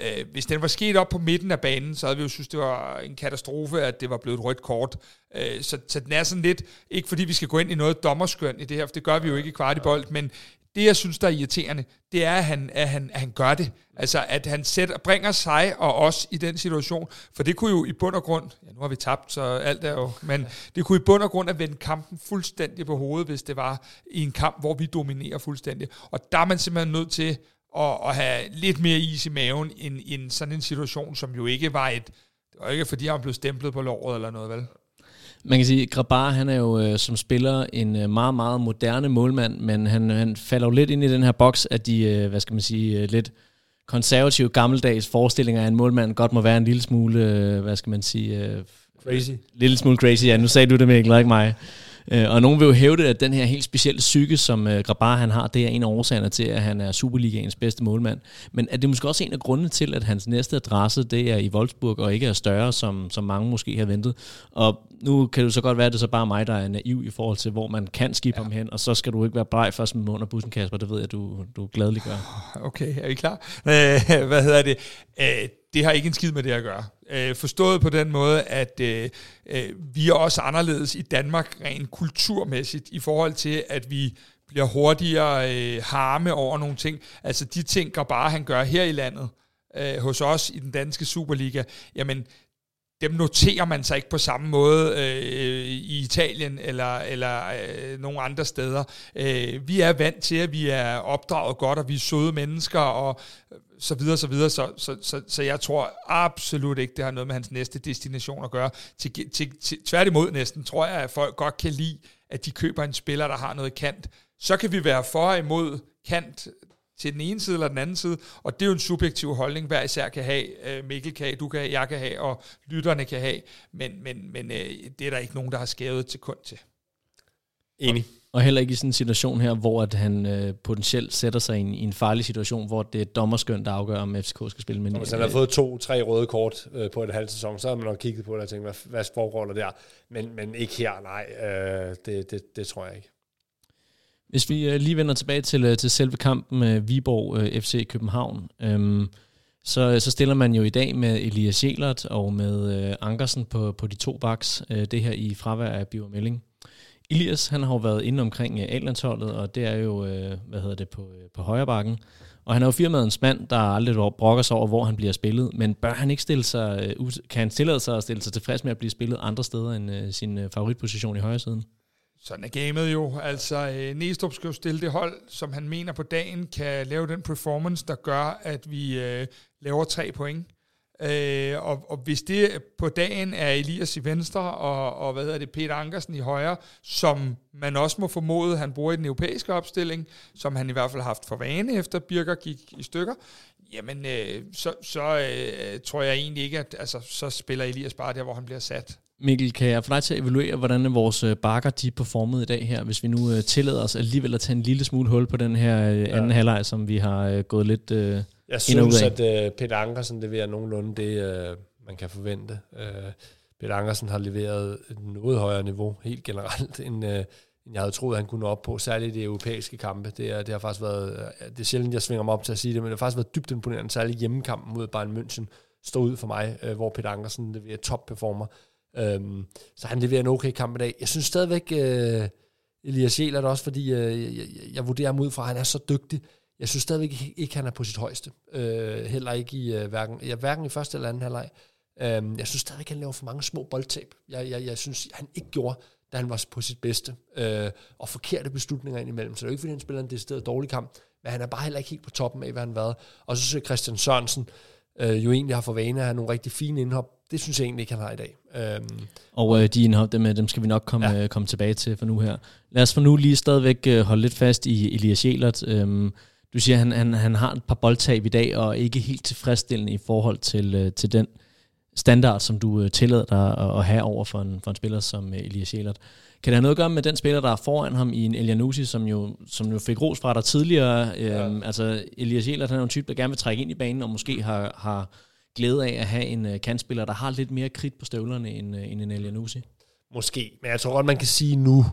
øh, hvis den var sket op på midten af banen, så havde vi jo synes, det var en katastrofe, at det var blevet et rødt kort. Øh, så, så den er sådan lidt, ikke fordi vi skal gå ind i noget dommerskøn i det her, for det gør vi jo ikke i kvart i bold, men det, jeg synes, der er irriterende, det er, at han, at han, at han gør det. Altså, at han sætter, bringer sig og os i den situation. For det kunne jo i bund og grund, ja, nu har vi tabt, så alt er jo, men det kunne i bund og grund at vende kampen fuldstændig på hovedet, hvis det var i en kamp, hvor vi dominerer fuldstændig. Og der er man simpelthen nødt til at, at have lidt mere is i maven end, end sådan en situation, som jo ikke var et, det var ikke fordi, han blev stemplet på låret eller noget, vel? Man kan sige, at Grabar han er jo øh, som spiller en øh, meget, meget moderne målmand, men han, han falder jo lidt ind i den her boks af de, øh, hvad skal man sige, øh, lidt konservative, gammeldags forestillinger af en målmand godt må være en lille smule, øh, hvad skal man sige... Øh, Crazy. Lille smule crazy, ja. Nu sagde du det, Mikkel, ikke mig. Øh, og nogen vil jo hævde, at den her helt specielle psyke, som øh, Grabar han har, det er en af årsagerne til, at han er Superligaens bedste målmand. Men er det måske også en af grundene til, at hans næste adresse, det er i Wolfsburg, og ikke er større, som, som mange måske har ventet. Og nu kan det så godt være, at det så bare mig, der er naiv i forhold til, hvor man kan skifte ja. ham hen, og så skal du ikke være bleg for at smide under bussen, Kasper. Det ved jeg, du, du glædelig gør. Okay, er vi klar? Øh, hvad hedder det? Øh, det har ikke en skid med det at gøre. Øh, forstået på den måde, at øh, øh, vi er også anderledes i Danmark rent kulturmæssigt i forhold til, at vi bliver hurtigere øh, harme over nogle ting. Altså de ting, bare han gør her i landet, øh, hos os i den danske Superliga, jamen dem noterer man sig ikke på samme måde øh, i Italien eller, eller øh, nogle andre steder. Øh, vi er vant til, at vi er opdraget godt, og vi er søde mennesker, og så videre, så videre. Så, så, så, så jeg tror absolut ikke, det har noget med hans næste destination at gøre. Til, til, til, tværtimod næsten tror jeg, at folk godt kan lide, at de køber en spiller, der har noget kant. Så kan vi være for og imod kant til den ene side eller den anden side, og det er jo en subjektiv holdning, hver især kan have, øh, Mikkel kan have, du kan have, jeg kan have, og lytterne kan have, men, men, men øh, det er der ikke nogen, der har skævet til kund til. Enig. Og heller ikke i sådan en situation her, hvor at han øh, potentielt sætter sig i en, i en farlig situation, hvor det er dommerskøn, der afgør, om FCK skal spille. Men, hvis han har fået to-tre røde kort øh, på et halvt sæson, så har man nok kigget på det og tænkt, hvad, hvad foregår der der? Men, men ikke her, nej. Øh, det, det, det tror jeg ikke. Hvis vi øh, lige vender tilbage til, øh, til selve kampen med Viborg FC København, øhm, så, så stiller man jo i dag med Elias Jelert og med øh, Ankersen på, på de to baks, øh, det her i fravær af Biver Melling. Elias, han har jo været inde omkring øh, A-landsholdet, og det er jo, øh, hvad hedder det, på, øh, på højre bakken. Og han er jo firmaets mand, der aldrig brokker sig over, hvor han bliver spillet. Men bør han ikke stille sig, øh, kan han tillade sig at stille sig tilfreds med at blive spillet andre steder end øh, sin øh, favoritposition i højre siden? Sådan er gamet jo. Altså, øh, Næstrup skal jo stille det hold, som han mener på dagen, kan lave den performance, der gør, at vi øh, laver tre point. Øh, og, og hvis det på dagen er Elias i venstre, og, og hvad hedder det, Peter Ankersen i højre, som man også må formode, han bruger i den europæiske opstilling, som han i hvert fald har haft for vane, efter Birker gik i stykker, jamen øh, så, så øh, tror jeg egentlig ikke, at altså, så spiller Elias bare der, hvor han bliver sat. Mikkel, kan jeg få dig til at evaluere, hvordan vores øh, bakker de performede i dag her, hvis vi nu øh, tillader os alligevel at tage en lille smule hul på den her øh, anden ja. halvleg, som vi har øh, gået lidt øh, Jeg synes, at øh, Peter Ankersen leverer nogenlunde det, øh, man kan forvente. Øh, Peter Ankersen har leveret et noget højere niveau, helt generelt, end, øh, end jeg havde troet, han kunne op på, særligt i de europæiske kampe. Det, er, det har faktisk været, øh, det er sjældent, jeg svinger mig op til at sige det, men det har faktisk været dybt imponerende, særligt hjemmekampen mod Bayern München, stod ud for mig, øh, hvor Peter Ankersen leverer top performer. Øhm, så han leverer en okay kamp i dag. Jeg synes stadigvæk, øh, Elias Jelert også, fordi øh, jeg, jeg, jeg vurderer ham ud fra, at han er så dygtig. Jeg synes stadigvæk ikke, ikke han er på sit højeste. Øh, heller ikke i øh, hverken, ja, hverken i første eller anden halvleg. Øh, jeg synes stadigvæk, han laver for mange små boldtab. Jeg, jeg, jeg synes, han ikke gjorde, da han var på sit bedste. Øh, og forkerte beslutninger indimellem. Så det er jo ikke, fordi han spiller en decideret dårlig kamp. Men han er bare heller ikke helt på toppen af, hvad han har været. Og så synes jeg, Christian Sørensen, øh, jo egentlig har for vane at have nogle rigtig fine indhop. Det synes jeg egentlig ikke, han har i dag. Øhm, og øh, de indhop, dem, dem skal vi nok komme, ja. øh, komme tilbage til for nu her. Lad os for nu lige stadigvæk øh, holde lidt fast i Elias Jelert. Øhm, du siger, at han, han, han har et par boldtab i dag, og ikke helt tilfredsstillende i forhold til, øh, til den standard, som du øh, tillader dig at, at have over for en, for en spiller som øh, Elias Jelert. Kan det have noget at gøre med den spiller, der er foran ham i en Elianusi, som jo, som jo fik ros fra dig tidligere? Ja. Øhm, altså, Elias Jelert, han er en type, der gerne vil trække ind i banen, og måske har, har glæde af at have en uh, kantspiller, der har lidt mere kridt på støvlerne end, uh, end en Elianusi. Måske, men jeg tror godt, man kan sige nu,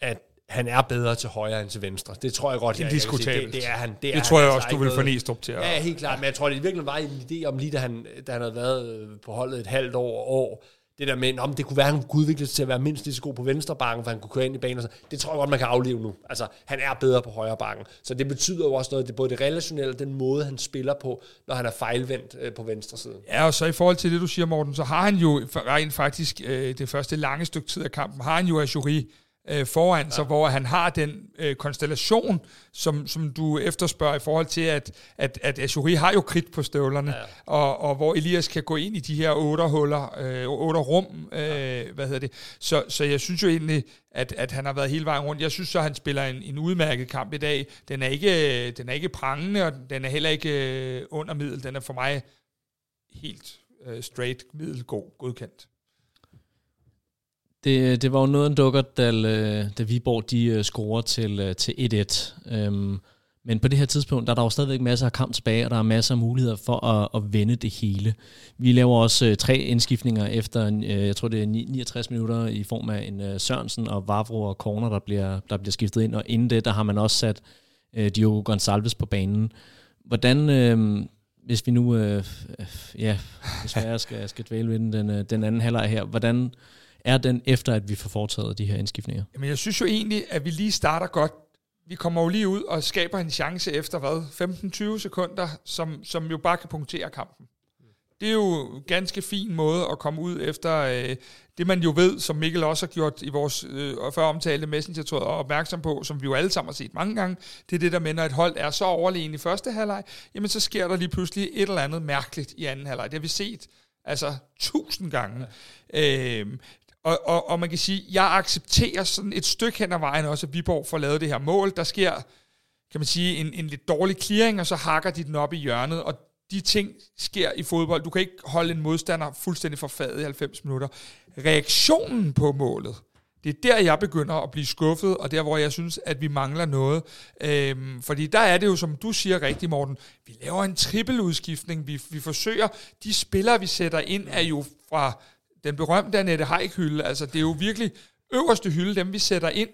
at han er bedre til højre end til venstre. Det tror jeg godt, det er diskutabelt. Det, det, er han. Det, er det tror han, jeg også, du vil få Næstrup til. At... Ja, helt klart, men jeg tror, det virkelig var en idé om lige, da han, da han havde været på holdet et halvt år, år det der med, om det kunne være, at han kunne udvikle sig til at være mindst lige så god på venstre bakken, for han kunne køre ind i banen. Og så. Det tror jeg godt, man kan afleve nu. Altså, han er bedre på højre bakken. Så det betyder jo også noget, det er både det relationelle og den måde, han spiller på, når han er fejlvendt øh, på venstre side. Ja, og så i forhold til det, du siger, Morten, så har han jo rent faktisk øh, det første lange stykke tid af kampen, har han jo Ajuri øh, foran sig, hvor han har den øh, konstellation, som, som du efterspørger i forhold til, at, at, at Azuri har jo kridt på støvlerne, ja. og, og hvor Elias kan gå ind i de her otte huller, øh, otte rum, øh, hvad hedder det. Så, så jeg synes jo egentlig, at, at han har været hele vejen rundt. Jeg synes så, at han spiller en, en udmærket kamp i dag. Den er ikke, den er ikke prangende, og den er heller ikke øh, under middel. Den er for mig helt øh, straight middelgod godkendt. Det, øh, det var jo noget en dukker, da, øh, da Viborg de øh, scorer til, til 1-1. Øhm, men på det her tidspunkt, der er der jo stadigvæk masser af kamp tilbage, og der er masser af muligheder for at, at vende det hele. Vi laver også øh, tre indskiftninger efter, øh, jeg tror det er 69 minutter, i form af en øh, Sørensen og Vavro og Corner, der bliver, der bliver skiftet ind. Og inden det, der har man også sat øh, Diogo Gonçalves på banen. Hvordan, øh, hvis vi nu, øh, ja, desværre skal, skal dvæle ved den, den, den anden halvleg her, hvordan er den, efter at vi får foretaget de her indskiftninger? Jamen, jeg synes jo egentlig, at vi lige starter godt. Vi kommer jo lige ud og skaber en chance efter, hvad, 15-20 sekunder, som, som jo bare kan punktere kampen. Det er jo en ganske fin måde at komme ud efter øh, det, man jo ved, som Mikkel også har gjort i vores øh, før omtalte messenger og opmærksom på, som vi jo alle sammen har set mange gange, det er det, der med, når et hold er så overlegen i første halvleg, jamen så sker der lige pludselig et eller andet mærkeligt i anden halvleg. Det har vi set altså tusind gange. Ja. Øh, og, og, og man kan sige, jeg accepterer sådan et stykke hen ad vejen også, at Viborg får lavet det her mål. Der sker, kan man sige, en, en lidt dårlig clearing, og så hakker de den op i hjørnet, og de ting sker i fodbold. Du kan ikke holde en modstander fuldstændig forfadet i 90 minutter. Reaktionen på målet, det er der, jeg begynder at blive skuffet, og der, hvor jeg synes, at vi mangler noget. Øhm, fordi der er det jo, som du siger rigtigt, Morten, vi laver en trippeludskiftning. Vi, vi forsøger, de spillere, vi sætter ind, er jo fra den berømte Annette Heik-hylde. Altså, det er jo virkelig øverste hylde, dem vi sætter ind.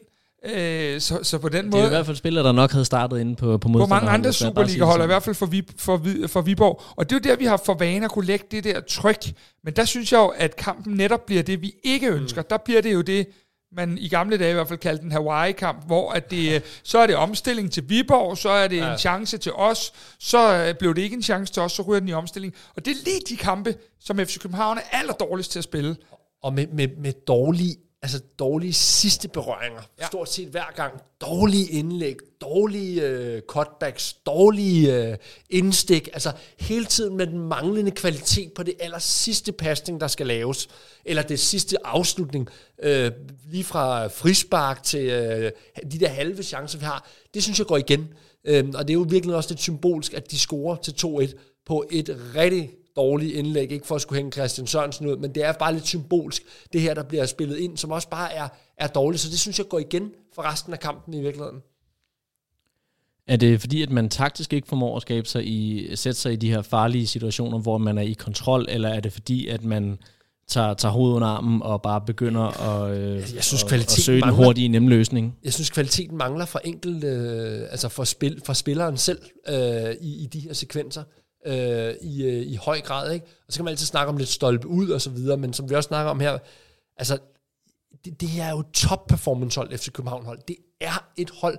Øh, så, så på den det måde... Det er i hvert fald spillere, der nok havde startet inde på, på På mange andre Superliga-hold, i hvert fald for, Vi, for, for Viborg. Og det er jo der, vi har for vane at kunne lægge det der tryk. Men der synes jeg jo, at kampen netop bliver det, vi ikke ønsker. Mm. Der bliver det jo det, man i gamle dage i hvert fald kaldte en Hawaii-kamp, hvor at det, så er det omstilling til Viborg, så er det ja. en chance til os, så øh, blev det ikke en chance til os, så ryger den i omstilling. Og det er lige de kampe, som FC København er aller dårligst til at spille. Og med, med, med dårlige, altså dårlige sidste berøringer, ja. stort set hver gang. Dårlige indlæg, dårlige øh, cutbacks, dårlige øh, indstik, altså hele tiden med den manglende kvalitet på det aller sidste pasning, der skal laves, eller det sidste afslutning, øh, lige fra frispark til øh, de der halve chancer, vi har, det synes jeg går igen. Øh, og det er jo virkelig også lidt symbolsk, at de scorer til 2-1 på et rigtig dårligt indlæg, ikke for at skulle hænge Christian Sørensen ud, men det er bare lidt symbolsk, det her, der bliver spillet ind, som også bare er, er dårligt, så det synes jeg går igen for resten af kampen i virkeligheden. Er det fordi, at man taktisk ikke formår at skabe sig i, sætte sig i de her farlige situationer, hvor man er i kontrol, eller er det fordi, at man tager, tager hovedet under armen og bare begynder at, øh, jeg synes, at, at søge mangler, den hurtige nemme løsning? Jeg synes, kvaliteten mangler fra enkelt, øh, altså fra, spil, fra spilleren selv øh, i, i de her sekvenser øh, i, øh, i høj grad. Ikke? Og så kan man altid snakke om lidt stolpe ud og så videre, men som vi også snakker om her, altså det, det her er jo top performance hold FC København hold. Det er et hold,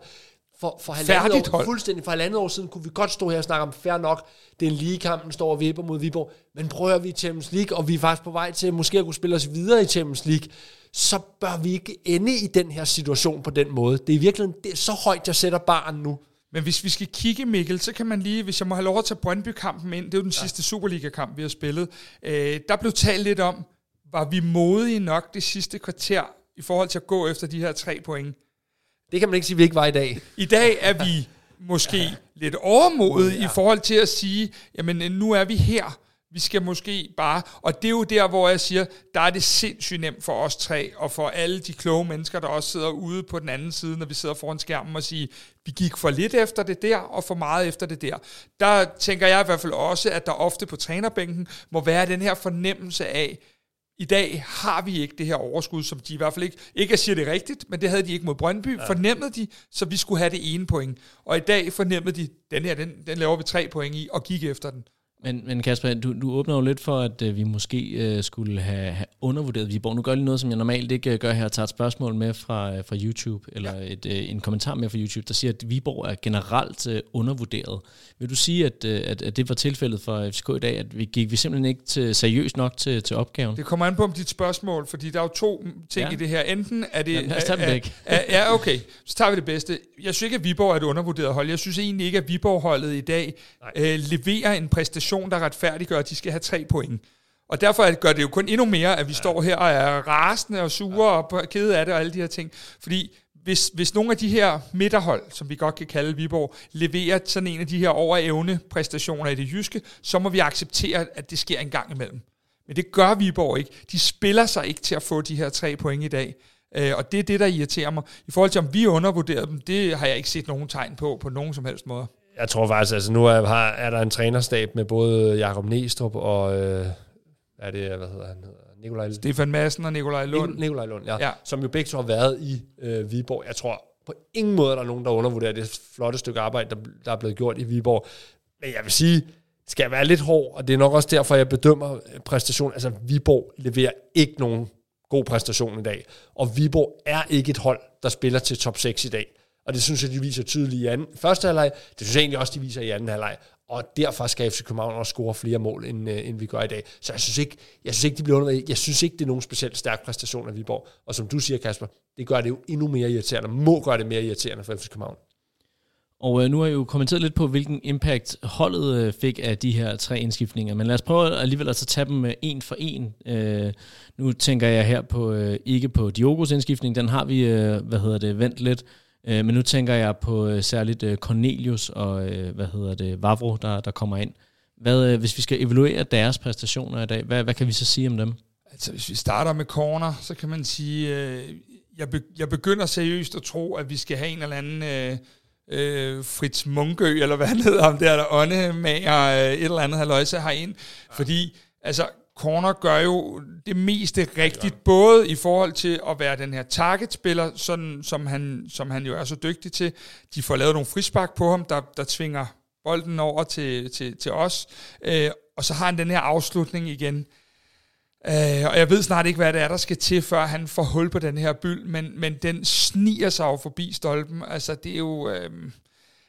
for, for halvandet år, hold. fuldstændig for halvandet år siden kunne vi godt stå her og snakke om fair nok. Det er en ligekamp, den står og vipper mod Viborg. Men prøver vi i Champions League, og vi er faktisk på vej til måske at kunne spille os videre i Champions League, så bør vi ikke ende i den her situation på den måde. Det er virkelig det er så højt, jeg sætter barn nu. Men hvis vi skal kigge, Mikkel, så kan man lige, hvis jeg må have lov at tage Brøndby-kampen ind, det er jo den ja. sidste Superliga-kamp, vi har spillet, øh, der blev talt lidt om, var vi modige nok det sidste kvarter i forhold til at gå efter de her tre point? Det kan man ikke sige, vi ikke var i dag. I dag er vi måske ja. lidt overmodet ja. i forhold til at sige, jamen nu er vi her. Vi skal måske bare, og det er jo der, hvor jeg siger, der er det sindssygt nemt for os tre, og for alle de kloge mennesker, der også sidder ude på den anden side, når vi sidder foran skærmen og siger, vi gik for lidt efter det der, og for meget efter det der. Der tænker jeg i hvert fald også, at der ofte på trænerbænken må være den her fornemmelse af, i dag har vi ikke det her overskud, som de i hvert fald ikke, ikke at sige det rigtigt, men det havde de ikke mod Brøndby, ja. fornemmede de, så vi skulle have det ene point. Og i dag fornemmede de, den her, den, den laver vi tre point i, og gik efter den. Men, men Kasper, du, du åbner jo lidt for, at uh, vi måske uh, skulle have, have undervurderet Viborg. Nu gør jeg lige noget, som jeg normalt ikke uh, gør her, at tage et spørgsmål med fra, uh, fra YouTube, eller ja. et, uh, en kommentar med fra YouTube, der siger, at Viborg er generelt uh, undervurderet. Vil du sige, at, uh, at, at det var tilfældet for FCK i dag, at vi gik vi simpelthen ikke til, seriøst nok til, til opgaven? Det kommer an på om dit spørgsmål, fordi der er jo to ting ja. i det her. Enten er det... Jamen, lad os tage er, er, er, okay, så tager vi det bedste. Jeg synes ikke, at Viborg er et undervurderet hold. Jeg synes egentlig ikke, at Viborg-holdet i dag øh, leverer en præstation, der retfærdiggør, at de skal have tre point. Og derfor gør det jo kun endnu mere, at vi ja. står her og er rasende og sure ja. og kede af det og alle de her ting. Fordi hvis, hvis nogle af de her midterhold, som vi godt kan kalde Viborg, leverer sådan en af de her overevne præstationer i det jyske, så må vi acceptere, at det sker en gang imellem. Men det gør Viborg ikke. De spiller sig ikke til at få de her tre point i dag. Øh, og det er det, der irriterer mig. I forhold til, om vi undervurderede dem, det har jeg ikke set nogen tegn på, på nogen som helst måde. Jeg tror faktisk, altså nu er, har, er der en trænerstab med både Jakob Næstrup og, øh, er det, hvad hedder han? Nikolaj Stefan Madsen og Nikolaj Lund. Nikolaj Lund, ja, ja. Som jo begge to har været i øh, Viborg. Jeg tror på ingen måde, der er nogen, der undervurderer det flotte stykke arbejde, der, der er blevet gjort i Viborg. Men jeg vil sige, skal jeg være lidt hård, og det er nok også derfor, jeg bedømmer præstationen. Altså, Viborg leverer ikke nogen god præstation i dag. Og Viborg er ikke et hold, der spiller til top 6 i dag. Og det synes jeg, de viser tydeligt i anden, første halvleg. Det synes jeg egentlig også, de viser i anden halvleg. Og derfor skal FC København også score flere mål, end, øh, end vi gør i dag. Så jeg synes ikke, jeg synes ikke de bliver under, Jeg synes ikke, det er nogen specielt stærk præstation af Viborg. Og som du siger, Kasper, det gør det jo endnu mere irriterende. Må gøre det mere irriterende for FC København. Og øh, nu har jeg jo kommenteret lidt på, hvilken impact holdet øh, fik af de her tre indskiftninger, men lad os prøve alligevel at tage dem øh, en for en. Øh, nu tænker jeg her på øh, ikke på Diogos indskiftning, den har vi, øh, hvad hedder det, vendt lidt, øh, men nu tænker jeg på øh, særligt øh, Cornelius og, øh, hvad hedder det, Vavro, der, der kommer ind. Hvad, øh, hvis vi skal evaluere deres præstationer i dag, hvad, hvad kan vi så sige om dem? Altså hvis vi starter med corner, så kan man sige, øh, jeg, be, jeg begynder seriøst at tro, at vi skal have en eller anden... Øh, øh, Fritz Munkø, eller hvad han hedder, ham der, der åndemager øh, et eller andet haløjse herind. Ja. Fordi, altså, Corner gør jo det meste rigtigt, ja. både i forhold til at være den her targetspiller, sådan som han, som han jo er så dygtig til. De får lavet nogle frispark på ham, der, der tvinger bolden over til, til, til os. Øh, og så har han den her afslutning igen. Øh, og jeg ved snart ikke, hvad det er, der skal til, før han får hul på den her byld, men, men den sniger sig jo forbi stolpen. Altså, det er jo... Øh,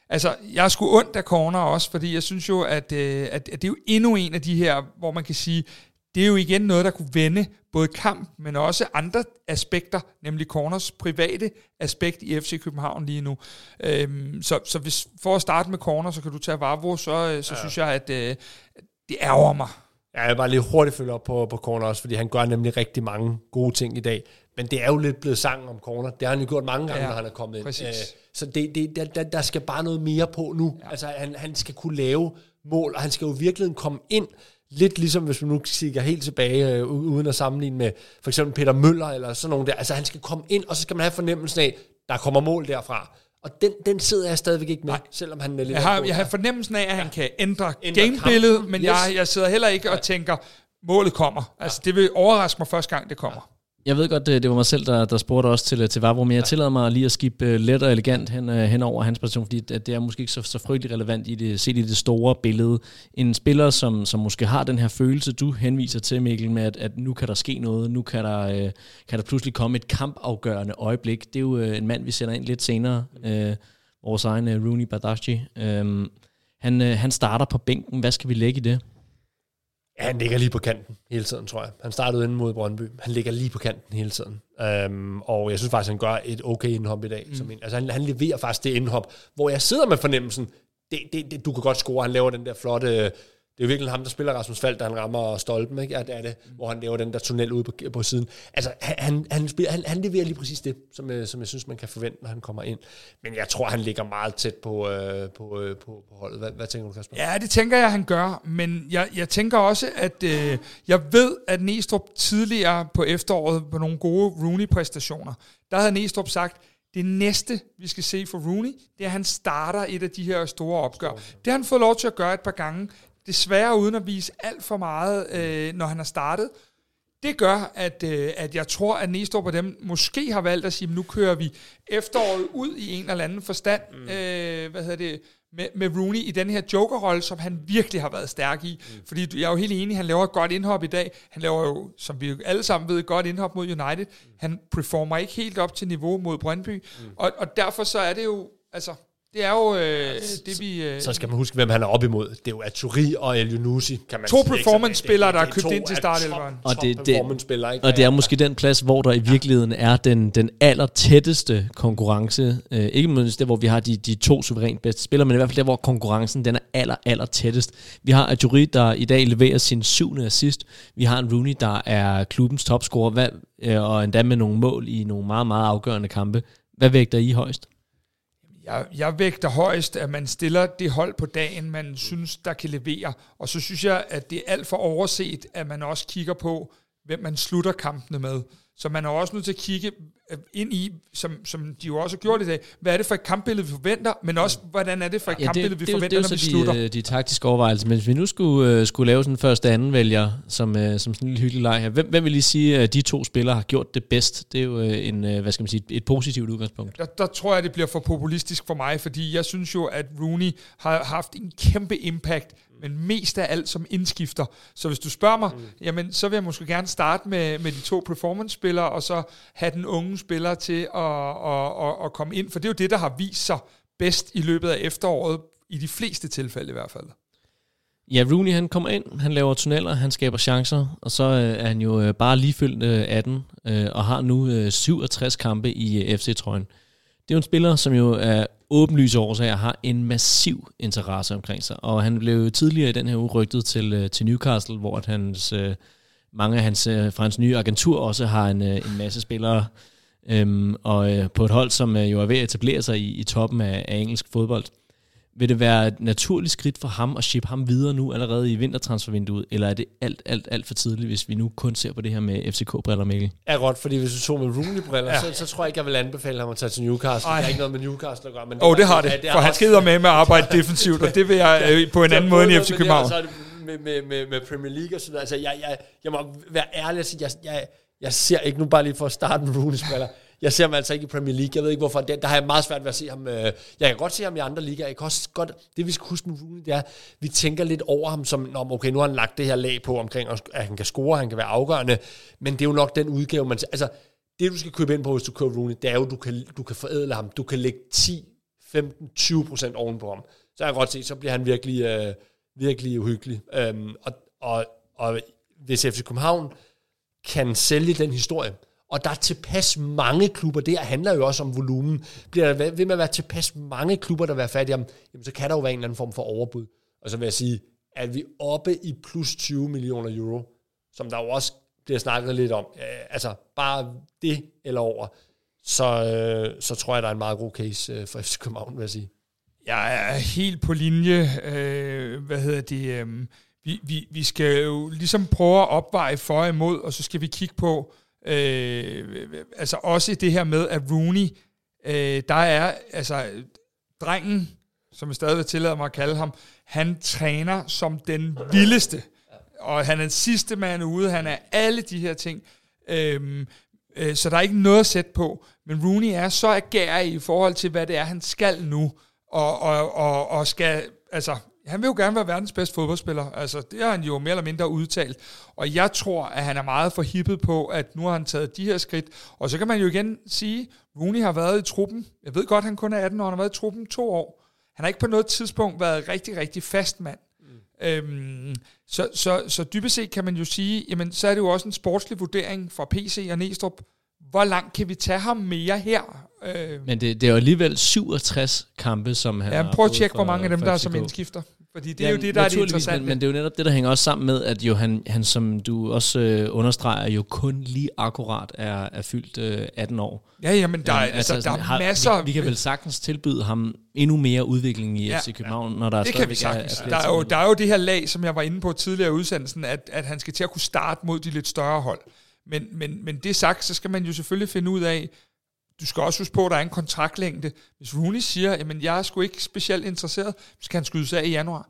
altså, jeg skulle ondt af corner også, fordi jeg synes jo, at, øh, at, at det er jo endnu en af de her, hvor man kan sige, det er jo igen noget, der kunne vende både kamp, men også andre aspekter, nemlig Corners private aspekt i FC København lige nu. Øhm, så, så hvis, for at starte med Corner, så kan du tage Vavro, så, øh, så ja. synes jeg, at øh, det ærger mig. Ja, jeg vil bare lige hurtigt følge op på, på Corner også, fordi han gør nemlig rigtig mange gode ting i dag. Men det er jo lidt blevet sang om Corner. Det har han jo gjort mange gange, ja, når han er kommet ind. Præcis. Øh, så det, det, der, der skal bare noget mere på nu. Ja. Altså, han, han skal kunne lave mål, og han skal jo virkelig komme ind lidt ligesom hvis man nu kigger helt tilbage, øh, uden at sammenligne med for eksempel Peter Møller eller sådan nogen der. Altså han skal komme ind, og så skal man have fornemmelsen af, der kommer mål derfra. Og den, den sidder jeg stadigvæk ikke med, Nej. selvom han er lidt... Jeg har, jeg har fornemmelsen af, at han ja. kan ændre, ændre gamebilledet, men yes. jeg, jeg sidder heller ikke ja. og tænker, målet kommer. Altså, ja. det vil overraske mig første gang, det kommer. Ja. Jeg ved godt, det, det var mig selv, der, der spurgte også til, til Vavro, men jeg tillader mig lige at skifte let og elegant hen, hen over hans person, fordi det, det er måske ikke så, så frygtelig relevant i det, set i det store billede. En spiller, som, som måske har den her følelse, du henviser til, Mikkel, med at, at nu kan der ske noget, nu kan der, øh, kan der pludselig komme et kampafgørende øjeblik. Det er jo øh, en mand, vi sender ind lidt senere, øh, vores egen øh, Rooney Badashi. Øh, han, øh, han starter på bænken. Hvad skal vi lægge i det? Ja, han ligger lige på kanten hele tiden, tror jeg. Han startede inde mod Brøndby. Han ligger lige på kanten hele tiden. Um, og jeg synes faktisk, han gør et okay indhop i dag. Mm. Som en, altså han, han leverer faktisk det indhop, hvor jeg sidder med fornemmelsen, det, det, det, du kan godt score. Han laver den der flotte det er jo virkelig ham, der spiller Rasmus Fald, da han rammer stolpen, ikke? Ja, det er det, hvor han laver den der tunnel ude på, på siden. Altså, han, han, spiller, han, han leverer lige præcis det, som, jeg, som jeg synes, man kan forvente, når han kommer ind. Men jeg tror, han ligger meget tæt på, øh, på, øh, på, på holdet. Hvad, hvad tænker du, Kasper? Ja, det tænker jeg, han gør. Men jeg, jeg tænker også, at øh, jeg ved, at Næstrup tidligere på efteråret på nogle gode Rooney-præstationer, der havde Næstrup sagt, det næste, vi skal se for Rooney, det er, at han starter et af de her store opgør. Det har han fået lov til at gøre et par gange desværre uden at vise alt for meget, øh, når han har startet. Det gør, at, øh, at jeg tror, at Næstrup og dem måske har valgt at sige, at nu kører vi efteråret ud i en eller anden forstand. Mm. Øh, hvad hedder det? med, med Rooney i den her jokerrolle, som han virkelig har været stærk i. Mm. Fordi jeg er jo helt enig, han laver et godt indhop i dag. Han laver jo, som vi alle sammen ved, et godt indhop mod United. Mm. Han performer ikke helt op til niveau mod Brøndby. Mm. Og, og derfor så er det jo, altså, det er jo øh, det, vi... Øh, så skal man huske, hvem han er op imod. Det er jo Aturi og El Yunusi, kan man To performance-spillere, der er købt ind til startelveren. Og det, det, og det er måske den plads, hvor der i virkeligheden er den, den aller tætteste konkurrence. Øh, ikke mindst der, hvor vi har de, de to suverænt bedste spillere, men i hvert fald der, hvor konkurrencen den er aller, aller tættest. Vi har Aturi, der i dag leverer sin syvende assist. Vi har en Rooney, der er klubbens topscorer, hvad, øh, og endda med nogle mål i nogle meget, meget afgørende kampe. Hvad vægter I højst? Jeg, jeg vægter højst, at man stiller det hold på dagen, man synes, der kan levere. Og så synes jeg, at det er alt for overset, at man også kigger på, hvem man slutter kampene med. Så man er også nødt til at kigge ind i, som, som de jo også gjort i dag, hvad er det for et kampbillede, vi forventer, men også, hvordan er det for et ja, kampbillede, vi det, forventer, det, det, når vi de, slutter. Det er de taktiske overvejelser, men hvis vi nu skulle, uh, skulle lave sådan en første anden vælger, som, som sådan en lille hyggelig leg her, hvem, hvem vil lige sige, at de to spillere har gjort det bedst? Det er jo en, hvad skal man sige, et positivt udgangspunkt. Der, der tror jeg, det bliver for populistisk for mig, fordi jeg synes jo, at Rooney har haft en kæmpe impact men mest af alt som indskifter. Så hvis du spørger mig, mm. jamen, så vil jeg måske gerne starte med, med de to performance-spillere, og så have den unge spiller til at, at, at, at komme ind, for det er jo det, der har vist sig bedst i løbet af efteråret, i de fleste tilfælde i hvert fald. Ja, Rooney han kommer ind, han laver tunneller, han skaber chancer, og så øh, er han jo øh, bare lige fyldt øh, 18, øh, og har nu øh, 67 kampe i øh, FC-trøjen. Det er jo en spiller, som jo er åbenlyse årsager har en massiv interesse omkring sig. Og han blev tidligere i den her uge rygtet til, øh, til Newcastle, hvor at hans, øh, mange af hans, øh, fra hans nye agentur også har en, en masse spillere. Øhm, og på et hold, som jo er ved at etablere sig i, i toppen af, af engelsk fodbold. Vil det være et naturligt skridt for ham at ship ham videre nu allerede i vintertransfervinduet, eller er det alt, alt, alt for tidligt, hvis vi nu kun ser på det her med FCK-briller, Mikkel? Ja, godt, fordi hvis du tog med Rooney-briller, ja. så, så tror jeg ikke, jeg vil anbefale ham at tage til Newcastle. Ej. Det er ikke noget med Newcastle at gøre. Men Åh, oh, det har det, det for han skider med med at arbejde defensivt, og det vil jeg øh, på en anden måde end FC København. Med, med, med, med Premier League og sådan noget. Altså, jeg, jeg, jeg må være ærlig og sige, jeg, jeg, jeg ser ikke nu bare lige for at starte med Rooney-spiller jeg ser ham altså ikke i Premier League. Jeg ved ikke hvorfor. Der, der har jeg meget svært ved at se ham. Øh, jeg kan godt se ham i andre ligaer. Jeg kan også godt, det vi skal huske med Rooney, det er, vi tænker lidt over ham som, Nå, okay, nu har han lagt det her lag på omkring, at han kan score, han kan være afgørende. Men det er jo nok den udgave, man... Altså, det du skal købe ind på, hvis du køber Rooney, det er jo, du kan, du kan forædle ham. Du kan lægge 10, 15, 20 procent oven på ham. Så jeg kan godt se, så bliver han virkelig, øh, virkelig uhyggelig. Øhm, og, og, og hvis FC København kan sælge den historie, og der er tilpas mange klubber, det her handler jo også om volumen. Bliver der ved med at være tilpas mange klubber, der vil være fattige om, jamen så kan der jo være en eller anden form for overbud. Og så vil jeg sige, at vi oppe i plus 20 millioner euro, som der jo også bliver snakket lidt om, øh, altså bare det eller over, så, øh, så tror jeg, der er en meget god case øh, for FC København, vil jeg sige. Jeg er helt på linje. Øh, hvad hedder det? Øh, vi, vi, vi skal jo ligesom prøve at opveje for og imod, og så skal vi kigge på, Øh, altså også det her med, at Rooney, øh, der er, altså drengen, som jeg stadig tillader mig at kalde ham, han træner som den vildeste. Og han er den sidste mand ude, han er alle de her ting. Øhm, øh, så der er ikke noget at sætte på. Men Rooney er så agerig i forhold til, hvad det er, han skal nu. Og, og, og, og skal, altså, han vil jo gerne være verdens bedste fodboldspiller. Altså, det har han jo mere eller mindre udtalt. Og jeg tror, at han er meget forhippet på, at nu har han taget de her skridt. Og så kan man jo igen sige, Rooney har været i truppen. Jeg ved godt, han kun er 18 år, han har været i truppen to år. Han har ikke på noget tidspunkt været rigtig, rigtig fast mand. Mm. Øhm, så, så, så dybest set kan man jo sige, jamen så er det jo også en sportslig vurdering fra PC og Næstrup. Hvor langt kan vi tage ham mere her? Øh, Men det, det er jo alligevel 67 kampe, som han ja, har prøv at tjekke, hvor mange af dem, der er som indskifter. Fordi det er ja, jo det, der er det interessante. Men, men det er jo netop det, der hænger også sammen med, at jo han, han som du også øh, understreger, jo kun lige akkurat er, er fyldt øh, 18 år. Ja, ja, men der, ja, altså, altså, der er har, masser... Vi, vi kan vel sagtens tilbyde ham endnu mere udvikling i ja, FC København, ja, når der er det kan vi sagtens. Er, er der, er jo, der er jo det her lag, som jeg var inde på tidligere i udsendelsen, at, at han skal til at kunne starte mod de lidt større hold. Men, men, men det sagt, så skal man jo selvfølgelig finde ud af, du skal også huske på, at der er en kontraktlængde. Hvis Rooney siger, at jeg er sgu ikke specielt interesseret, så kan han skydes af i januar.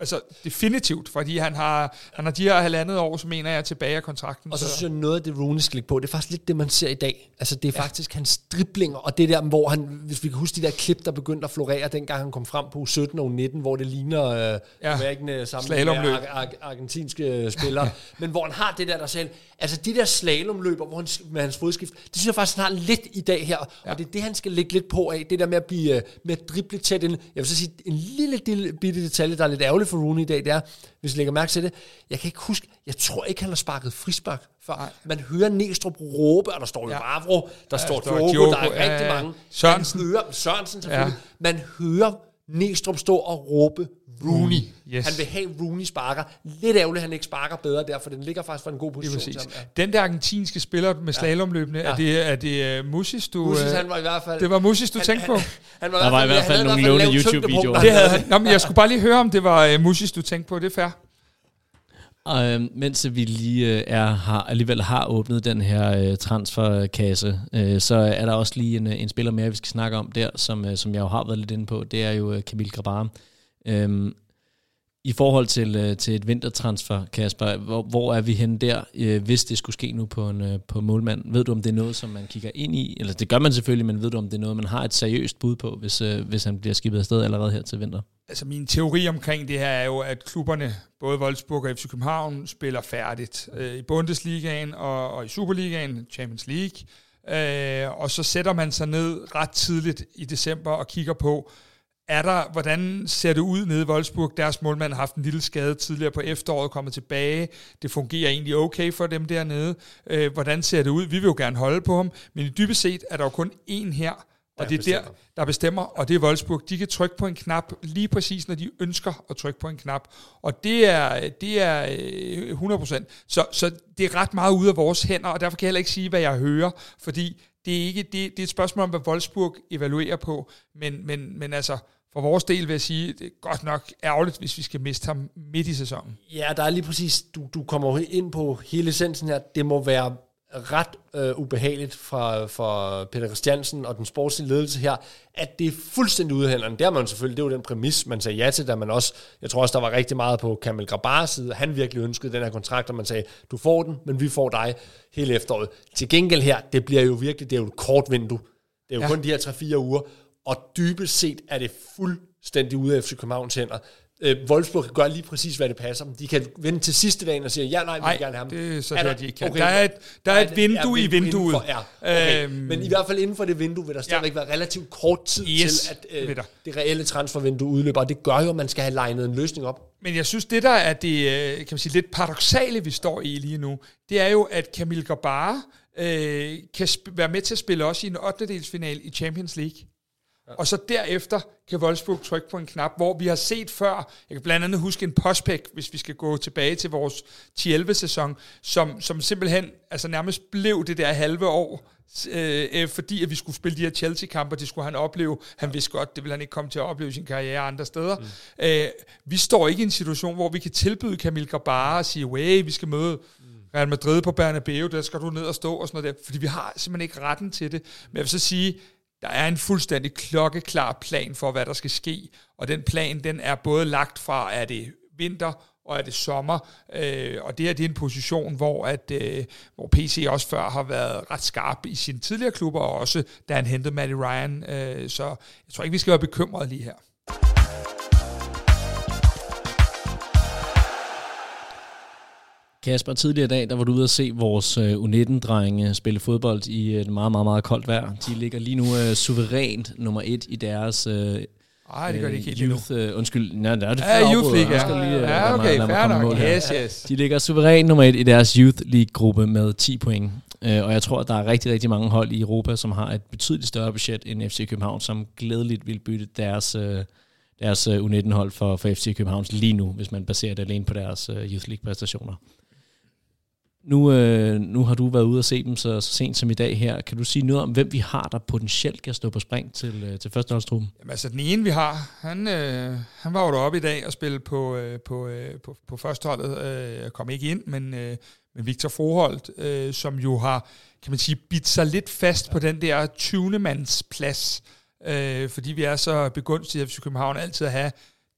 Altså definitivt, fordi han har, han har de her halvandet år, så mener jeg, tilbage af kontrakten. Og så synes jeg, noget af det Rooney skal på, det er faktisk lidt det, man ser i dag. Altså det er ja. faktisk hans driblinger, og det der, hvor han, hvis vi kan huske de der klip, der begyndte at florere, dengang han kom frem på 17 og 19, hvor det ligner øh, ja. væggene sammen med ar- ar- argentinske spillere, men hvor han har det der, der selv, altså de der slalomløber, hvor han, med hans fodskift, det synes jeg faktisk, han har lidt i dag her, ja. og det er det, han skal lægge lidt på af, det der med at blive, øh, med at drible tæt ind. Jeg vil så sige, en lille, lille bitte detalje, der er lidt ærgerligt for Rooney i dag, det er, hvis I lægger mærke til det, jeg kan ikke huske, jeg tror ikke, han har sparket frispark før. Man hører Næstrup råbe, og der står jo ja. Vavro, der ja, står Diogo, der er ja, rigtig mange. Sørensen. Man hører, Sørensen selvfølgelig. Ja. Man hører Næstrup stå og råbe Rooney. Yes. Han vil have Rooney sparker. Lidt ærgerligt, at han ikke sparker bedre der, for den ligger faktisk for en god position. Det ja. Den der argentinske spiller med slalomløbende, ja. er det, er det uh, Musis, du... Musis, øh, han var i hvert fald... Det var Musis, du han, tænkte han, på? Han, var der var i hvert fald nogle lovende YouTube-videoer. Det havde han. Nå, men jeg skulle bare lige høre, om det var uh, Musis, du tænkte på. Det er fair. Og øh, mens vi lige øh, er, har, alligevel har åbnet den her øh, transferkasse, øh, så er der også lige en, en spiller mere, vi skal snakke om der, som, øh, som jeg jo har været lidt inde på. Det er jo øh, Camille Grabar. Øhm, I forhold til, øh, til et vintertransfer, Kasper, hvor, hvor er vi henne der, øh, hvis det skulle ske nu på en øh, på målmand? Ved du, om det er noget, som man kigger ind i? Eller det gør man selvfølgelig, men ved du, om det er noget, man har et seriøst bud på, hvis, øh, hvis han bliver skibet afsted allerede her til vinter? Altså min teori omkring det her er jo, at klubberne, både Wolfsburg og FC København, spiller færdigt øh, i Bundesligaen og, og i Superligaen, Champions League. Øh, og så sætter man sig ned ret tidligt i december og kigger på, er der, hvordan ser det ud nede i Wolfsburg? Deres målmand har haft en lille skade tidligere på efteråret, kommet tilbage. Det fungerer egentlig okay for dem dernede. Øh, hvordan ser det ud? Vi vil jo gerne holde på ham, men i dybest set er der jo kun én her, og det er bestemmer. der, der bestemmer, og det er Wolfsburg. De kan trykke på en knap lige præcis, når de ønsker at trykke på en knap. Og det er, det er 100%. Øh, så, så det er ret meget ude af vores hænder, og derfor kan jeg heller ikke sige, hvad jeg hører, fordi det er, ikke, det, det er et spørgsmål om, hvad Wolfsburg evaluerer på. Men, men, men altså, for vores del vil jeg sige, det er godt nok ærgerligt, hvis vi skal miste ham midt i sæsonen. Ja, der er lige præcis, du, du kommer ind på hele essensen her. Det må være ret øh, ubehageligt fra, for Peter Christiansen og den sportslige ledelse her, at det er fuldstændig ude af hænderne. Det er man selvfølgelig, det er jo den præmis, man sagde ja til, da man også, jeg tror også, der var rigtig meget på Kamel Grabars side, han virkelig ønskede den her kontrakt, og man sagde, du får den, men vi får dig hele efteråret. Til gengæld her, det bliver jo virkelig, det er jo et kort vindue. Det er jo ja. kun de her 3-4 uger, og dybest set er det fuldstændig ude af FC Københavns hænder. Øh, Wolfsburg kan gøre lige præcis, hvad det passer dem. De kan vente til sidste dagen og sige, ja, nej, vi vil gerne have ham. det er så er de ikke kan. Okay, der er et, der er et vindue i vinduet. For, ja, okay. øhm, Men i hvert fald inden for det vindue vil der stadigvæk ja. være relativt kort tid yes, til, at øh, det reelle transfervindue udløber, og det gør jo, at man skal have legnet en løsning op. Men jeg synes, det der er det øh, kan man sige, lidt paradoxale, vi står i lige nu, det er jo, at Camille Gabar øh, kan være med til at spille også i en 8. i Champions League. Og så derefter kan Wolfsburg trykke på en knap, hvor vi har set før, jeg kan blandt andet huske en postpæk, hvis vi skal gå tilbage til vores 10-11-sæson, som, som simpelthen altså nærmest blev det der halve år, øh, øh, fordi at vi skulle spille de her Chelsea-kampe, det skulle han opleve. Han vidste godt, det ville han ikke komme til at opleve i sin karriere andre steder. Mm. Øh, vi står ikke i en situation, hvor vi kan tilbyde Camille Grabara og sige, way, vi skal møde Real Madrid på Bernabeu, der skal du ned og stå og sådan noget der, fordi vi har simpelthen ikke retten til det. Men jeg vil så sige, der er en fuldstændig klokkeklar plan for, hvad der skal ske, og den plan, den er både lagt fra, er det vinter, og er det sommer, øh, og det her det er en position, hvor, at, øh, hvor PC også før har været ret skarp i sine tidligere klubber, og også da han hentede Matty Ryan, øh, så jeg tror ikke, vi skal være bekymrede lige her. Kasper, tidligere i dag, der var du ude at se vores uh, U19-drenge spille fodbold i et meget, meget, meget koldt vejr. De ligger lige nu uh, suverænt nummer et i deres... Uh, ej, det gør de ikke helt youth, uh, undskyld, nej, det er det ja, Youth League, ja. Lige, ja, okay, fair nok. Yes, yes. De ligger suverænt nummer et i deres Youth League-gruppe med 10 point. Uh, og jeg tror, at der er rigtig, rigtig mange hold i Europa, som har et betydeligt større budget end FC København, som glædeligt vil bytte deres, uh, deres U19-hold for, for FC Københavns lige nu, hvis man baserer det alene på deres uh, Youth League-præstationer. Nu, øh, nu har du været ude og se dem så, så sent som i dag her. Kan du sige noget om, hvem vi har, der potentielt kan stå på spring til, øh, til førsteholdstruppen? Jamen altså, den ene vi har, han, øh, han var jo deroppe i dag og spille på, øh, på, øh, på, på førsteholdet. Øh, kom ikke ind, men, øh, men Victor Froholt, øh, som jo har, kan man sige, bidt sig lidt fast ja. på den der 20. mands plads. Øh, fordi vi er så begunstiget af FC København altid at have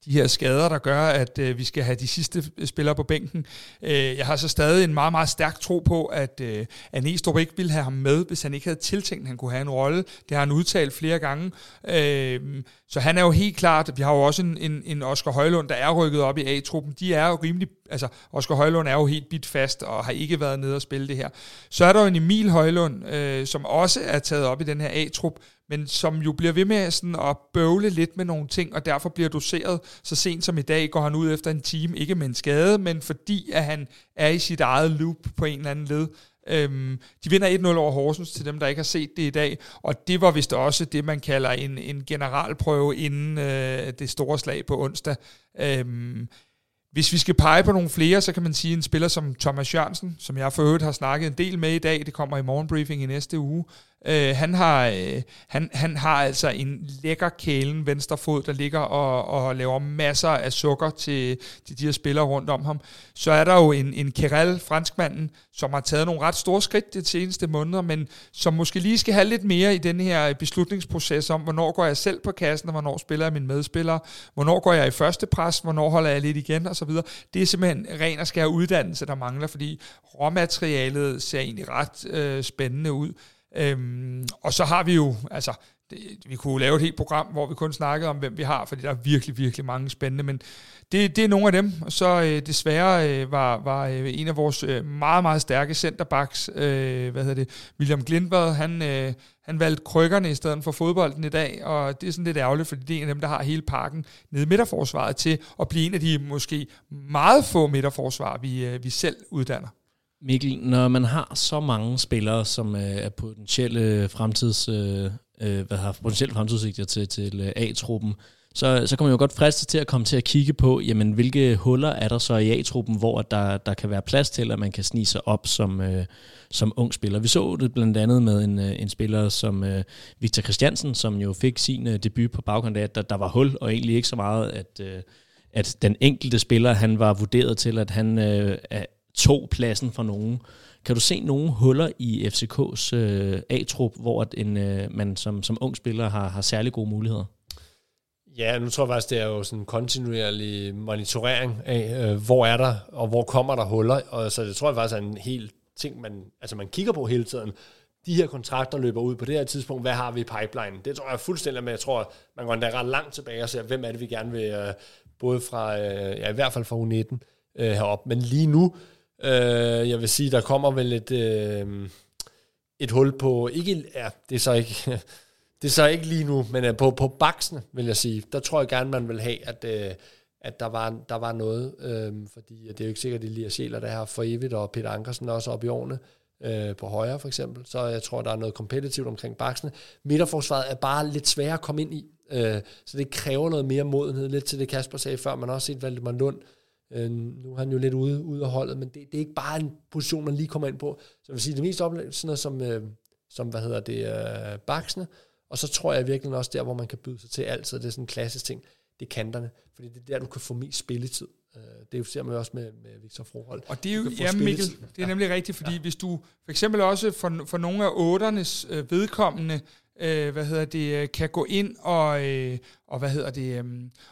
de her skader, der gør, at øh, vi skal have de sidste øh, spillere på bænken. Øh, jeg har så stadig en meget, meget stærk tro på, at, øh, at Næstrup ikke ville have ham med, hvis han ikke havde tiltænkt, at han kunne have en rolle. Det har han udtalt flere gange. Øh, så han er jo helt klart, vi har jo også en, en, en Oscar Højlund, der er rykket op i A-truppen. De er jo rimelig, altså Oscar Højlund er jo helt bit fast og har ikke været nede og spille det her. Så er der jo en Emil Højlund, øh, som også er taget op i den her A-trup, men som jo bliver ved med sådan at bøvle lidt med nogle ting, og derfor bliver doseret så sent som i dag, går han ud efter en time, ikke med en skade, men fordi at han er i sit eget loop på en eller anden led. Øhm, de vinder 1-0 over Horsens til dem, der ikke har set det i dag, og det var vist også det, man kalder en, en generalprøve inden øh, det store slag på onsdag. Øhm, hvis vi skal pege på nogle flere, så kan man sige en spiller som Thomas Jørgensen, som jeg for øvrigt har snakket en del med i dag, det kommer i morgenbriefing i næste uge, Øh, han, har, øh, han, han har altså en lækker kælen venstre fod, der ligger og, og laver masser af sukker til, til de her spillere rundt om ham. Så er der jo en, en Kerel, franskmanden, som har taget nogle ret store skridt de seneste måneder, men som måske lige skal have lidt mere i den her beslutningsproces om, hvornår går jeg selv på kassen, og hvornår spiller jeg mine medspillere, hvornår går jeg i første pres, hvornår holder jeg lidt igen, osv. Det er simpelthen ren og skær uddannelse, der mangler, fordi råmaterialet ser egentlig ret øh, spændende ud. Øhm, og så har vi jo, altså, det, vi kunne lave et helt program, hvor vi kun snakkede om, hvem vi har, fordi der er virkelig, virkelig mange spændende, men det, det er nogle af dem. Og så øh, desværre øh, var, var øh, en af vores øh, meget, meget stærke centerbacks, øh, hvad hedder det, William Glindvad, han, øh, han valgte krykkerne i stedet for fodbolden i dag, og det er sådan lidt ærgerligt, fordi det er en af dem, der har hele parken nede i midterforsvaret til at blive en af de måske meget få midterforsvar, vi, øh, vi selv uddanner. Mikkel, når man har så mange spillere, som øh, er potentielle fremtids, øh, øh hvad har potentielle fremtidsudsigter til, til øh, A-truppen, så, så kan man jo godt friste til at komme til at kigge på, jamen, hvilke huller er der så i A-truppen, hvor der, der kan være plads til, at man kan snige sig op som, øh, som ung spiller. Vi så det blandt andet med en, øh, en spiller som øh, Victor Christiansen, som jo fik sin øh, debut på baggrund af, at der, der var hul, og egentlig ikke så meget, at, øh, at den enkelte spiller, han var vurderet til, at han øh, tog pladsen for nogen. Kan du se nogle huller i FCK's øh, A-trup, hvor at en, øh, man som, som ung spiller har, har særlig gode muligheder? Ja, nu tror jeg faktisk, det er jo sådan en kontinuerlig monitorering af, øh, hvor er der, og hvor kommer der huller. Og så det tror jeg faktisk er en helt ting, man, altså man kigger på hele tiden. De her kontrakter løber ud på det her tidspunkt. Hvad har vi i pipeline? Det tror jeg fuldstændig med. Jeg tror, man går endda ret langt tilbage og ser, hvem er det, vi gerne vil, øh, både fra, øh, ja i hvert fald fra U19 øh, herop. Men lige nu, Øh, Øh, jeg vil sige, der kommer vel et, øh, et hul på, ikke, ja, det er så ikke, det er så ikke lige nu, men øh, på, på baksene, vil jeg sige. Der tror jeg gerne, man vil have, at, øh, at der, var, der var noget, øh, fordi det er jo ikke sikkert, at lige Sjæler, der har for evigt, og Peter Ankersen også op i årene, øh, på højre for eksempel, så jeg tror, der er noget kompetitivt omkring baksene. Midterforsvaret er bare lidt sværere at komme ind i, øh, så det kræver noget mere modenhed, lidt til det Kasper sagde før, man har også set Valdemar Lund, Øh, nu er han jo lidt ude, ude af holdet, men det, det er ikke bare en position, man lige kommer ind på. Så jeg vil sige, det mest oplevelse sådan noget som, øh, som hvad hedder det, øh, baksene, og så tror jeg virkelig også der, hvor man kan byde sig til altid, det er sådan en klassisk ting, det er kanterne, fordi det er der, du kan få mest spilletid. Øh, det ser man også med, med Victor Froholt. Og det er jo, ja Mikkel, det er nemlig rigtigt, fordi ja. hvis du for eksempel også for, for nogle af otternes øh, vedkommende, øh, hvad hedder det, øh, kan gå ind og, øh, og hvad hedder det, øh,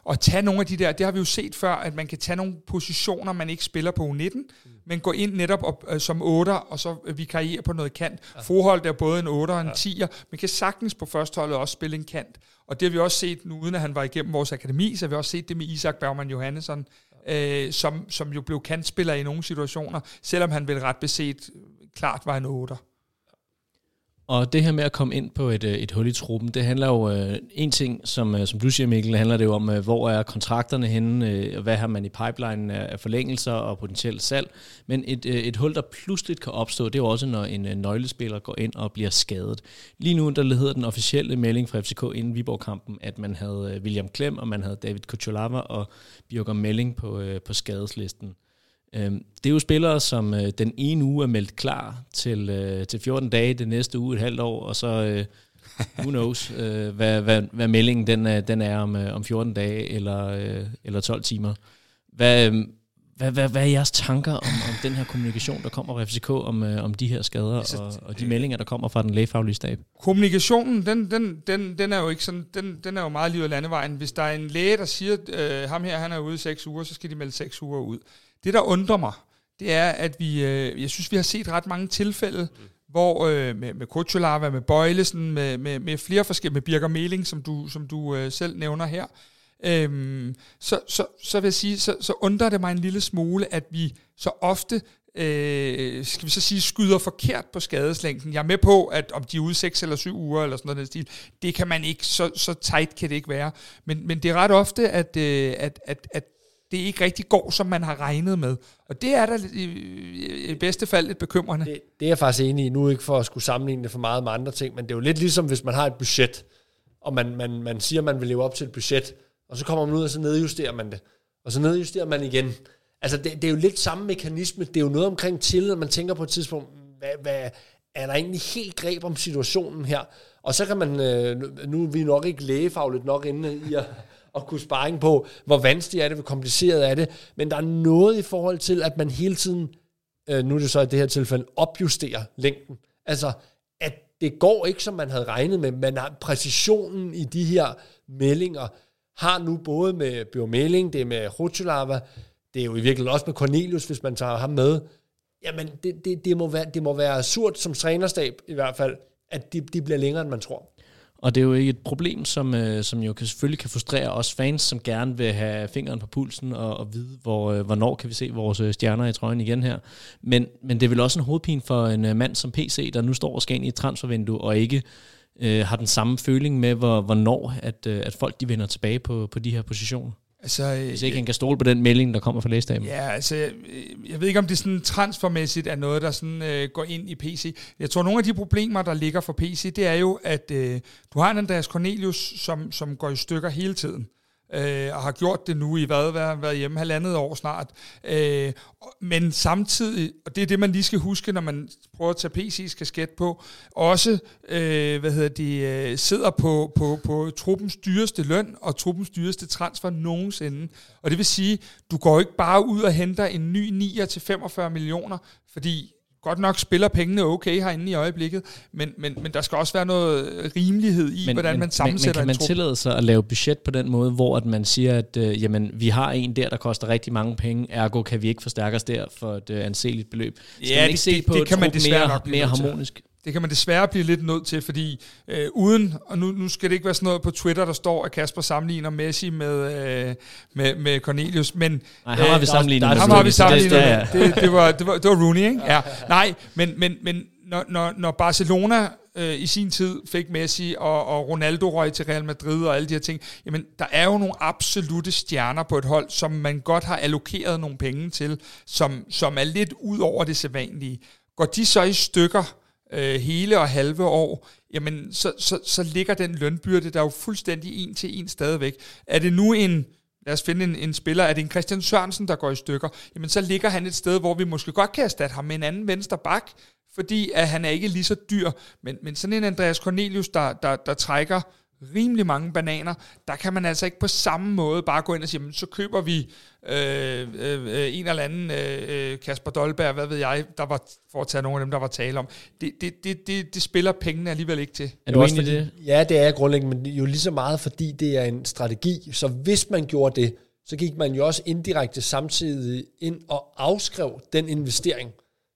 og tage nogle af de der, det har vi jo set før, at man kan tage nogle positioner, man ikke spiller på U19, mm. men gå ind netop op, øh, som 8, og så vikariere på noget kant. Ja. Forhold er både en 8 og en ja. 10'er, man kan sagtens på førsteholdet også spille en kant. Og det har vi også set nu, uden at han var igennem vores akademi, så har vi også set det med Isak Bergman Johannesson, øh, som, som jo blev kantspiller i nogle situationer, selvom han vel ret beset klart var en 8'er. Og det her med at komme ind på et, øh, et hul i truppen, det handler jo, øh, en ting, som, øh, som du siger Mikkel, handler det jo om, øh, hvor er kontrakterne henne, øh, hvad har man i pipeline af forlængelser og potentielt salg. Men et, øh, et hul, der pludselig kan opstå, det er jo også, når en øh, nøglespiller går ind og bliver skadet. Lige nu, der hedder den officielle melding fra FCK inden Viborg-kampen, at man havde øh, William Klem, og man havde David Kuchulava og Bjørger Melling på, øh, på skadeslisten. Øhm, det er jo spillere, som øh, den ene uge er meldt klar til, øh, til 14 dage, det næste uge et halvt år, og så øh, who knows, hvad, hvad, hvad meldingen den, den er om, om 14 dage eller, eller 12 timer. Hvad, Hvad, hvad, hvad er jeres tanker om, om den her kommunikation, der kommer fra FCK om, øh, om de her skader Altså, og, og de meldinger, der kommer fra den lægefaglige stab? Kommunikationen, den, den, den, den er jo ikke sådan, den, den er jo meget lige ud af landevejen. Hvis der er en læge, der siger, øh, ham her, han er ude i seks uger, så skal de melde seks uger ud. Det, der undrer mig, det er, at vi, øh, jeg synes, vi har set ret mange tilfælde, mm. hvor øh, med, med Kutsulava, med Bøjlesen, med, med, med flere forskellige, med Birger Meling, som du, som du øh, selv nævner her, øhm, så, så, så vil jeg sige, så, så undrer det mig en lille smule, at vi så ofte øh, skal vi så sige, skyder forkert på skadeslængden. Jeg er med på, at om de er ude 6 eller 7 uger, eller sådan noget den stil, det kan man ikke, så, så tight kan det ikke være. Men, men det er ret ofte, at, øh, at, at, at det ikke rigtig går, som man har regnet med. Og det er da i, i bedste fald lidt bekymrende. Det, det er jeg faktisk enig i. Nu ikke for at skulle sammenligne det for meget med andre ting, men det er jo lidt ligesom, hvis man har et budget, og man, man, man siger, at man vil leve op til et budget, og så kommer man ud, og så nedjusterer man det. Og så nedjusterer man igen. Altså, det, det er jo lidt samme mekanisme. Det er jo noget omkring tillid, at man tænker på et tidspunkt, hvad, hvad, er der egentlig helt greb om situationen her? Og så kan man, øh, nu er vi nok ikke lægefagligt nok inde i at, at kunne sparring på, hvor vanskeligt er det, hvor kompliceret er det, men der er noget i forhold til, at man hele tiden, øh, nu er det så i det her tilfælde, opjusterer længden. Altså, at det går ikke, som man havde regnet med, men præcisionen i de her meldinger har nu både med biomelding, det er med Rutulava, det er jo i virkeligheden også med Cornelius, hvis man tager ham med. Jamen, det, det, det, må, være, det må være surt som trænerstab i hvert fald, at de, de bliver længere, end man tror. Og det er jo ikke et problem, som, øh, som jo kan, selvfølgelig kan frustrere os fans, som gerne vil have fingeren på pulsen og, og vide, hvor, øh, hvornår kan vi se vores øh, stjerner i trøjen igen her. Men, men det er vel også en hovedpine for en øh, mand som PC, der nu står og skal ind i et transfervindue, og ikke øh, har den samme føling med, hvor, hvornår at, øh, at folk de vender tilbage på, på de her positioner. Altså, Hvis ikke han kan stole på den melding, der kommer fra lægestaben. Ja, altså, jeg, jeg ved ikke, om det sådan transfermæssigt er noget, der sådan øh, går ind i PC. Jeg tror, nogle af de problemer, der ligger for PC, det er jo, at øh, du har en Andreas Cornelius, som, som går i stykker hele tiden øh, og har gjort det nu i hvad, hvad været hjemme halvandet år snart. Øh, men samtidig, og det er det, man lige skal huske, når man prøver at tage PC's kasket på, også øh, hvad hedder de, øh, sidder på, på, på truppens dyreste løn og truppens dyreste transfer nogensinde. Og det vil sige, du går ikke bare ud og henter en ny 9 til 45 millioner, fordi godt nok spiller pengene okay herinde i øjeblikket, men, men, men der skal også være noget rimelighed i, men, hvordan man sammensætter men, men kan man tillade sig at lave budget på den måde, hvor at man siger, at øh, jamen, vi har en der, der koster rigtig mange penge, ergo kan vi ikke forstærke os der for et øh, anseligt beløb. Skal ja, man ikke det, se det, på det kan man desværre mere, mere harmonisk? Det kan man desværre blive lidt nødt til, fordi øh, uden, og nu, nu skal det ikke være sådan noget på Twitter, der står, at Kasper sammenligner Messi med, øh, med, med Cornelius, men... Nej, ham har vi sammenlignet med. Ham har vi sammenlignet det, ja. det, det, var, det, var, det var Rooney, ikke? Ja. Nej, men, men, men når, når, når Barcelona øh, i sin tid fik Messi, og, og Ronaldo røg til Real Madrid og alle de her ting, jamen der er jo nogle absolute stjerner på et hold, som man godt har allokeret nogle penge til, som, som er lidt ud over det sædvanlige. Går de så i stykker, øh, hele og halve år, jamen så, så, så ligger den lønbyrde der jo fuldstændig en til en stadigvæk. Er det nu en, lad os finde en, en spiller, er det en Christian Sørensen, der går i stykker, jamen så ligger han et sted, hvor vi måske godt kan erstatte ham med en anden venstre bak, fordi at han er ikke lige så dyr, men, men sådan en Andreas Cornelius, der, der, der trækker rimelig mange bananer, der kan man altså ikke på samme måde bare gå ind og sige, så køber vi øh, øh, en eller anden øh, Kasper Dolberg, hvad ved jeg, der var, for at tage nogle af dem, der var tale om. Det, det, det, det, det spiller pengene alligevel ikke til. Er du enig i det? Ja, det er grundlæggende, men jo lige så meget, fordi det er en strategi. Så hvis man gjorde det, så gik man jo også indirekte samtidig ind og afskrev den investering,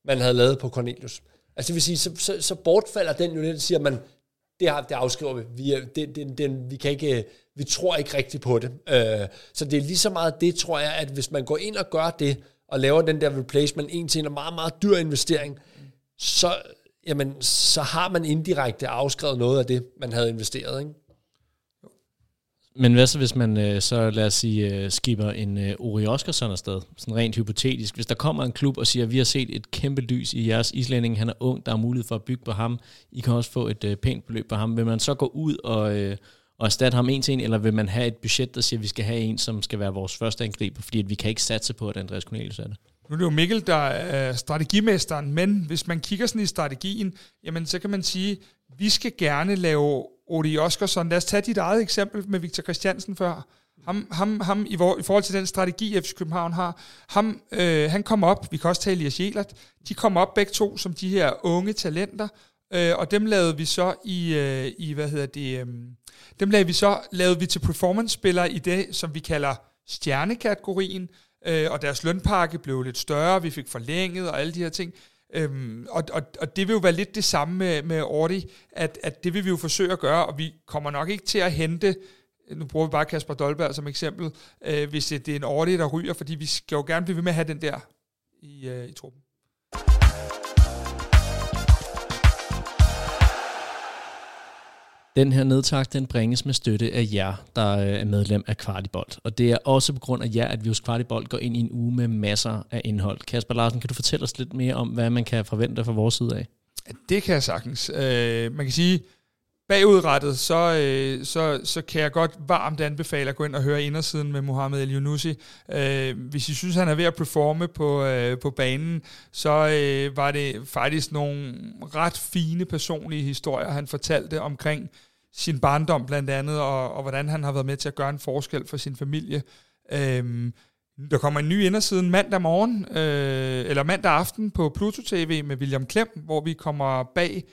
man havde lavet på Cornelius. Altså det vil sige, så, så, så bortfalder den jo lidt, siger man, det, har, det afskriver vi. Vi, det, det, det, vi, kan ikke, vi tror ikke rigtigt på det. Øh, så det er lige så meget det, tror jeg, at hvis man går ind og gør det, og laver den der replacement en til en meget, meget dyr investering, så, jamen, så har man indirekte afskrevet noget af det, man havde investeret. Ikke? Men hvad så, hvis man øh, så, lad os sige, øh, skipper en øh, Uri Oskarsson afsted, sådan rent hypotetisk. Hvis der kommer en klub og siger, vi har set et kæmpe lys i jeres islænding, han er ung, der er mulighed for at bygge på ham, I kan også få et øh, pænt beløb på ham. Vil man så gå ud og, øh, og erstatte ham en til en, eller vil man have et budget, der siger, at vi skal have en, som skal være vores første angriber, fordi at vi kan ikke satse på, at Andreas Cornelius er det? Nu er det jo Mikkel, der er strategimesteren, men hvis man kigger sådan i strategien, jamen så kan man sige, vi skal gerne lave Odi Oskarsson. Lad os tage dit eget eksempel med Victor Christiansen før. ham, ham, ham i, vor, i forhold til den strategi, FC København har, ham, øh, han kommer op, vi kan også tale Elias Jelert, de kommer op begge to som de her unge talenter, øh, og dem lavede vi så i, øh, i hvad hedder det, øh, dem lavede vi så, lavede vi til performance-spillere i det, som vi kalder stjernekategorien, øh, og deres lønpakke blev lidt større, vi fik forlænget og alle de her ting. Øhm, og, og, og det vil jo være lidt det samme med, med Ordi, at, at det vil vi jo forsøge at gøre, og vi kommer nok ikke til at hente, nu bruger vi bare Kasper Dolberg som eksempel, øh, hvis det, det er en Ordi, der ryger, fordi vi skal jo gerne blive ved med at have den der i, øh, i truppen. Den her nedtak, den bringes med støtte af jer, der øh, er medlem af Kvartibolt. Og det er også på grund af jer, at vi hos Kvartibolt går ind i en uge med masser af indhold. Kasper Larsen, kan du fortælle os lidt mere om, hvad man kan forvente fra vores side af? Det kan jeg sagtens. Øh, man kan sige, bagudrettet, så, øh, så, så kan jeg godt varmt anbefale at gå ind og høre indersiden med Mohamed El Yunusi. Øh, hvis I synes, han er ved at performe på, øh, på banen, så øh, var det faktisk nogle ret fine personlige historier, han fortalte omkring sin barndom blandt andet, og, og hvordan han har været med til at gøre en forskel for sin familie. Øhm, der kommer en ny indersiden mandag morgen, øh, eller mandag aften på Pluto TV med William Klem, hvor vi kommer bag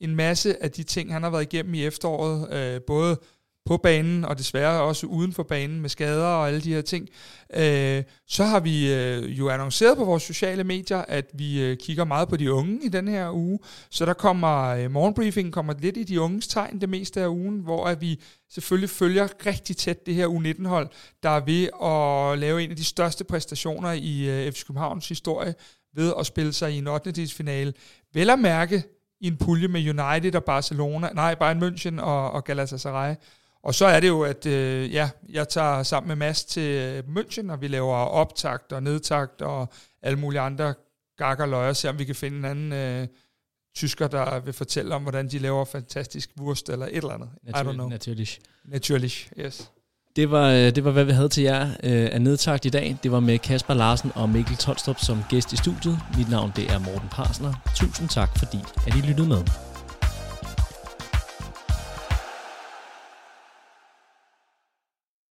en masse af de ting, han har været igennem i efteråret, øh, både på banen og desværre også uden for banen med skader og alle de her ting. Øh, så har vi øh, jo annonceret på vores sociale medier, at vi øh, kigger meget på de unge i den her uge. Så der kommer øh, morgenbriefing kommer lidt i de unges tegn det meste af ugen, hvor at vi selvfølgelig følger rigtig tæt det her U19-hold, der er ved at lave en af de største præstationer i øh, FC Københavns historie ved at spille sig i en 8. finale. Vel at mærke i en pulje med United og Barcelona, nej, Bayern München og, og Galatasaray. Og så er det jo, at øh, ja, jeg tager sammen med Mads til øh, München, og vi laver optakt og nedtakt og alle mulige andre gakker løjer, se om vi kan finde en anden øh, tysker, der vil fortælle om, hvordan de laver fantastisk wurst eller et eller andet. Natur- I don't know. Naturligt. Naturligt, yes. Det var, øh, det var, hvad vi havde til jer øh, af nedtagt i dag. Det var med Kasper Larsen og Mikkel Tolstrup som gæst i studiet. Mit navn det er Morten Parsner. Tusind tak, fordi at I lyttede med.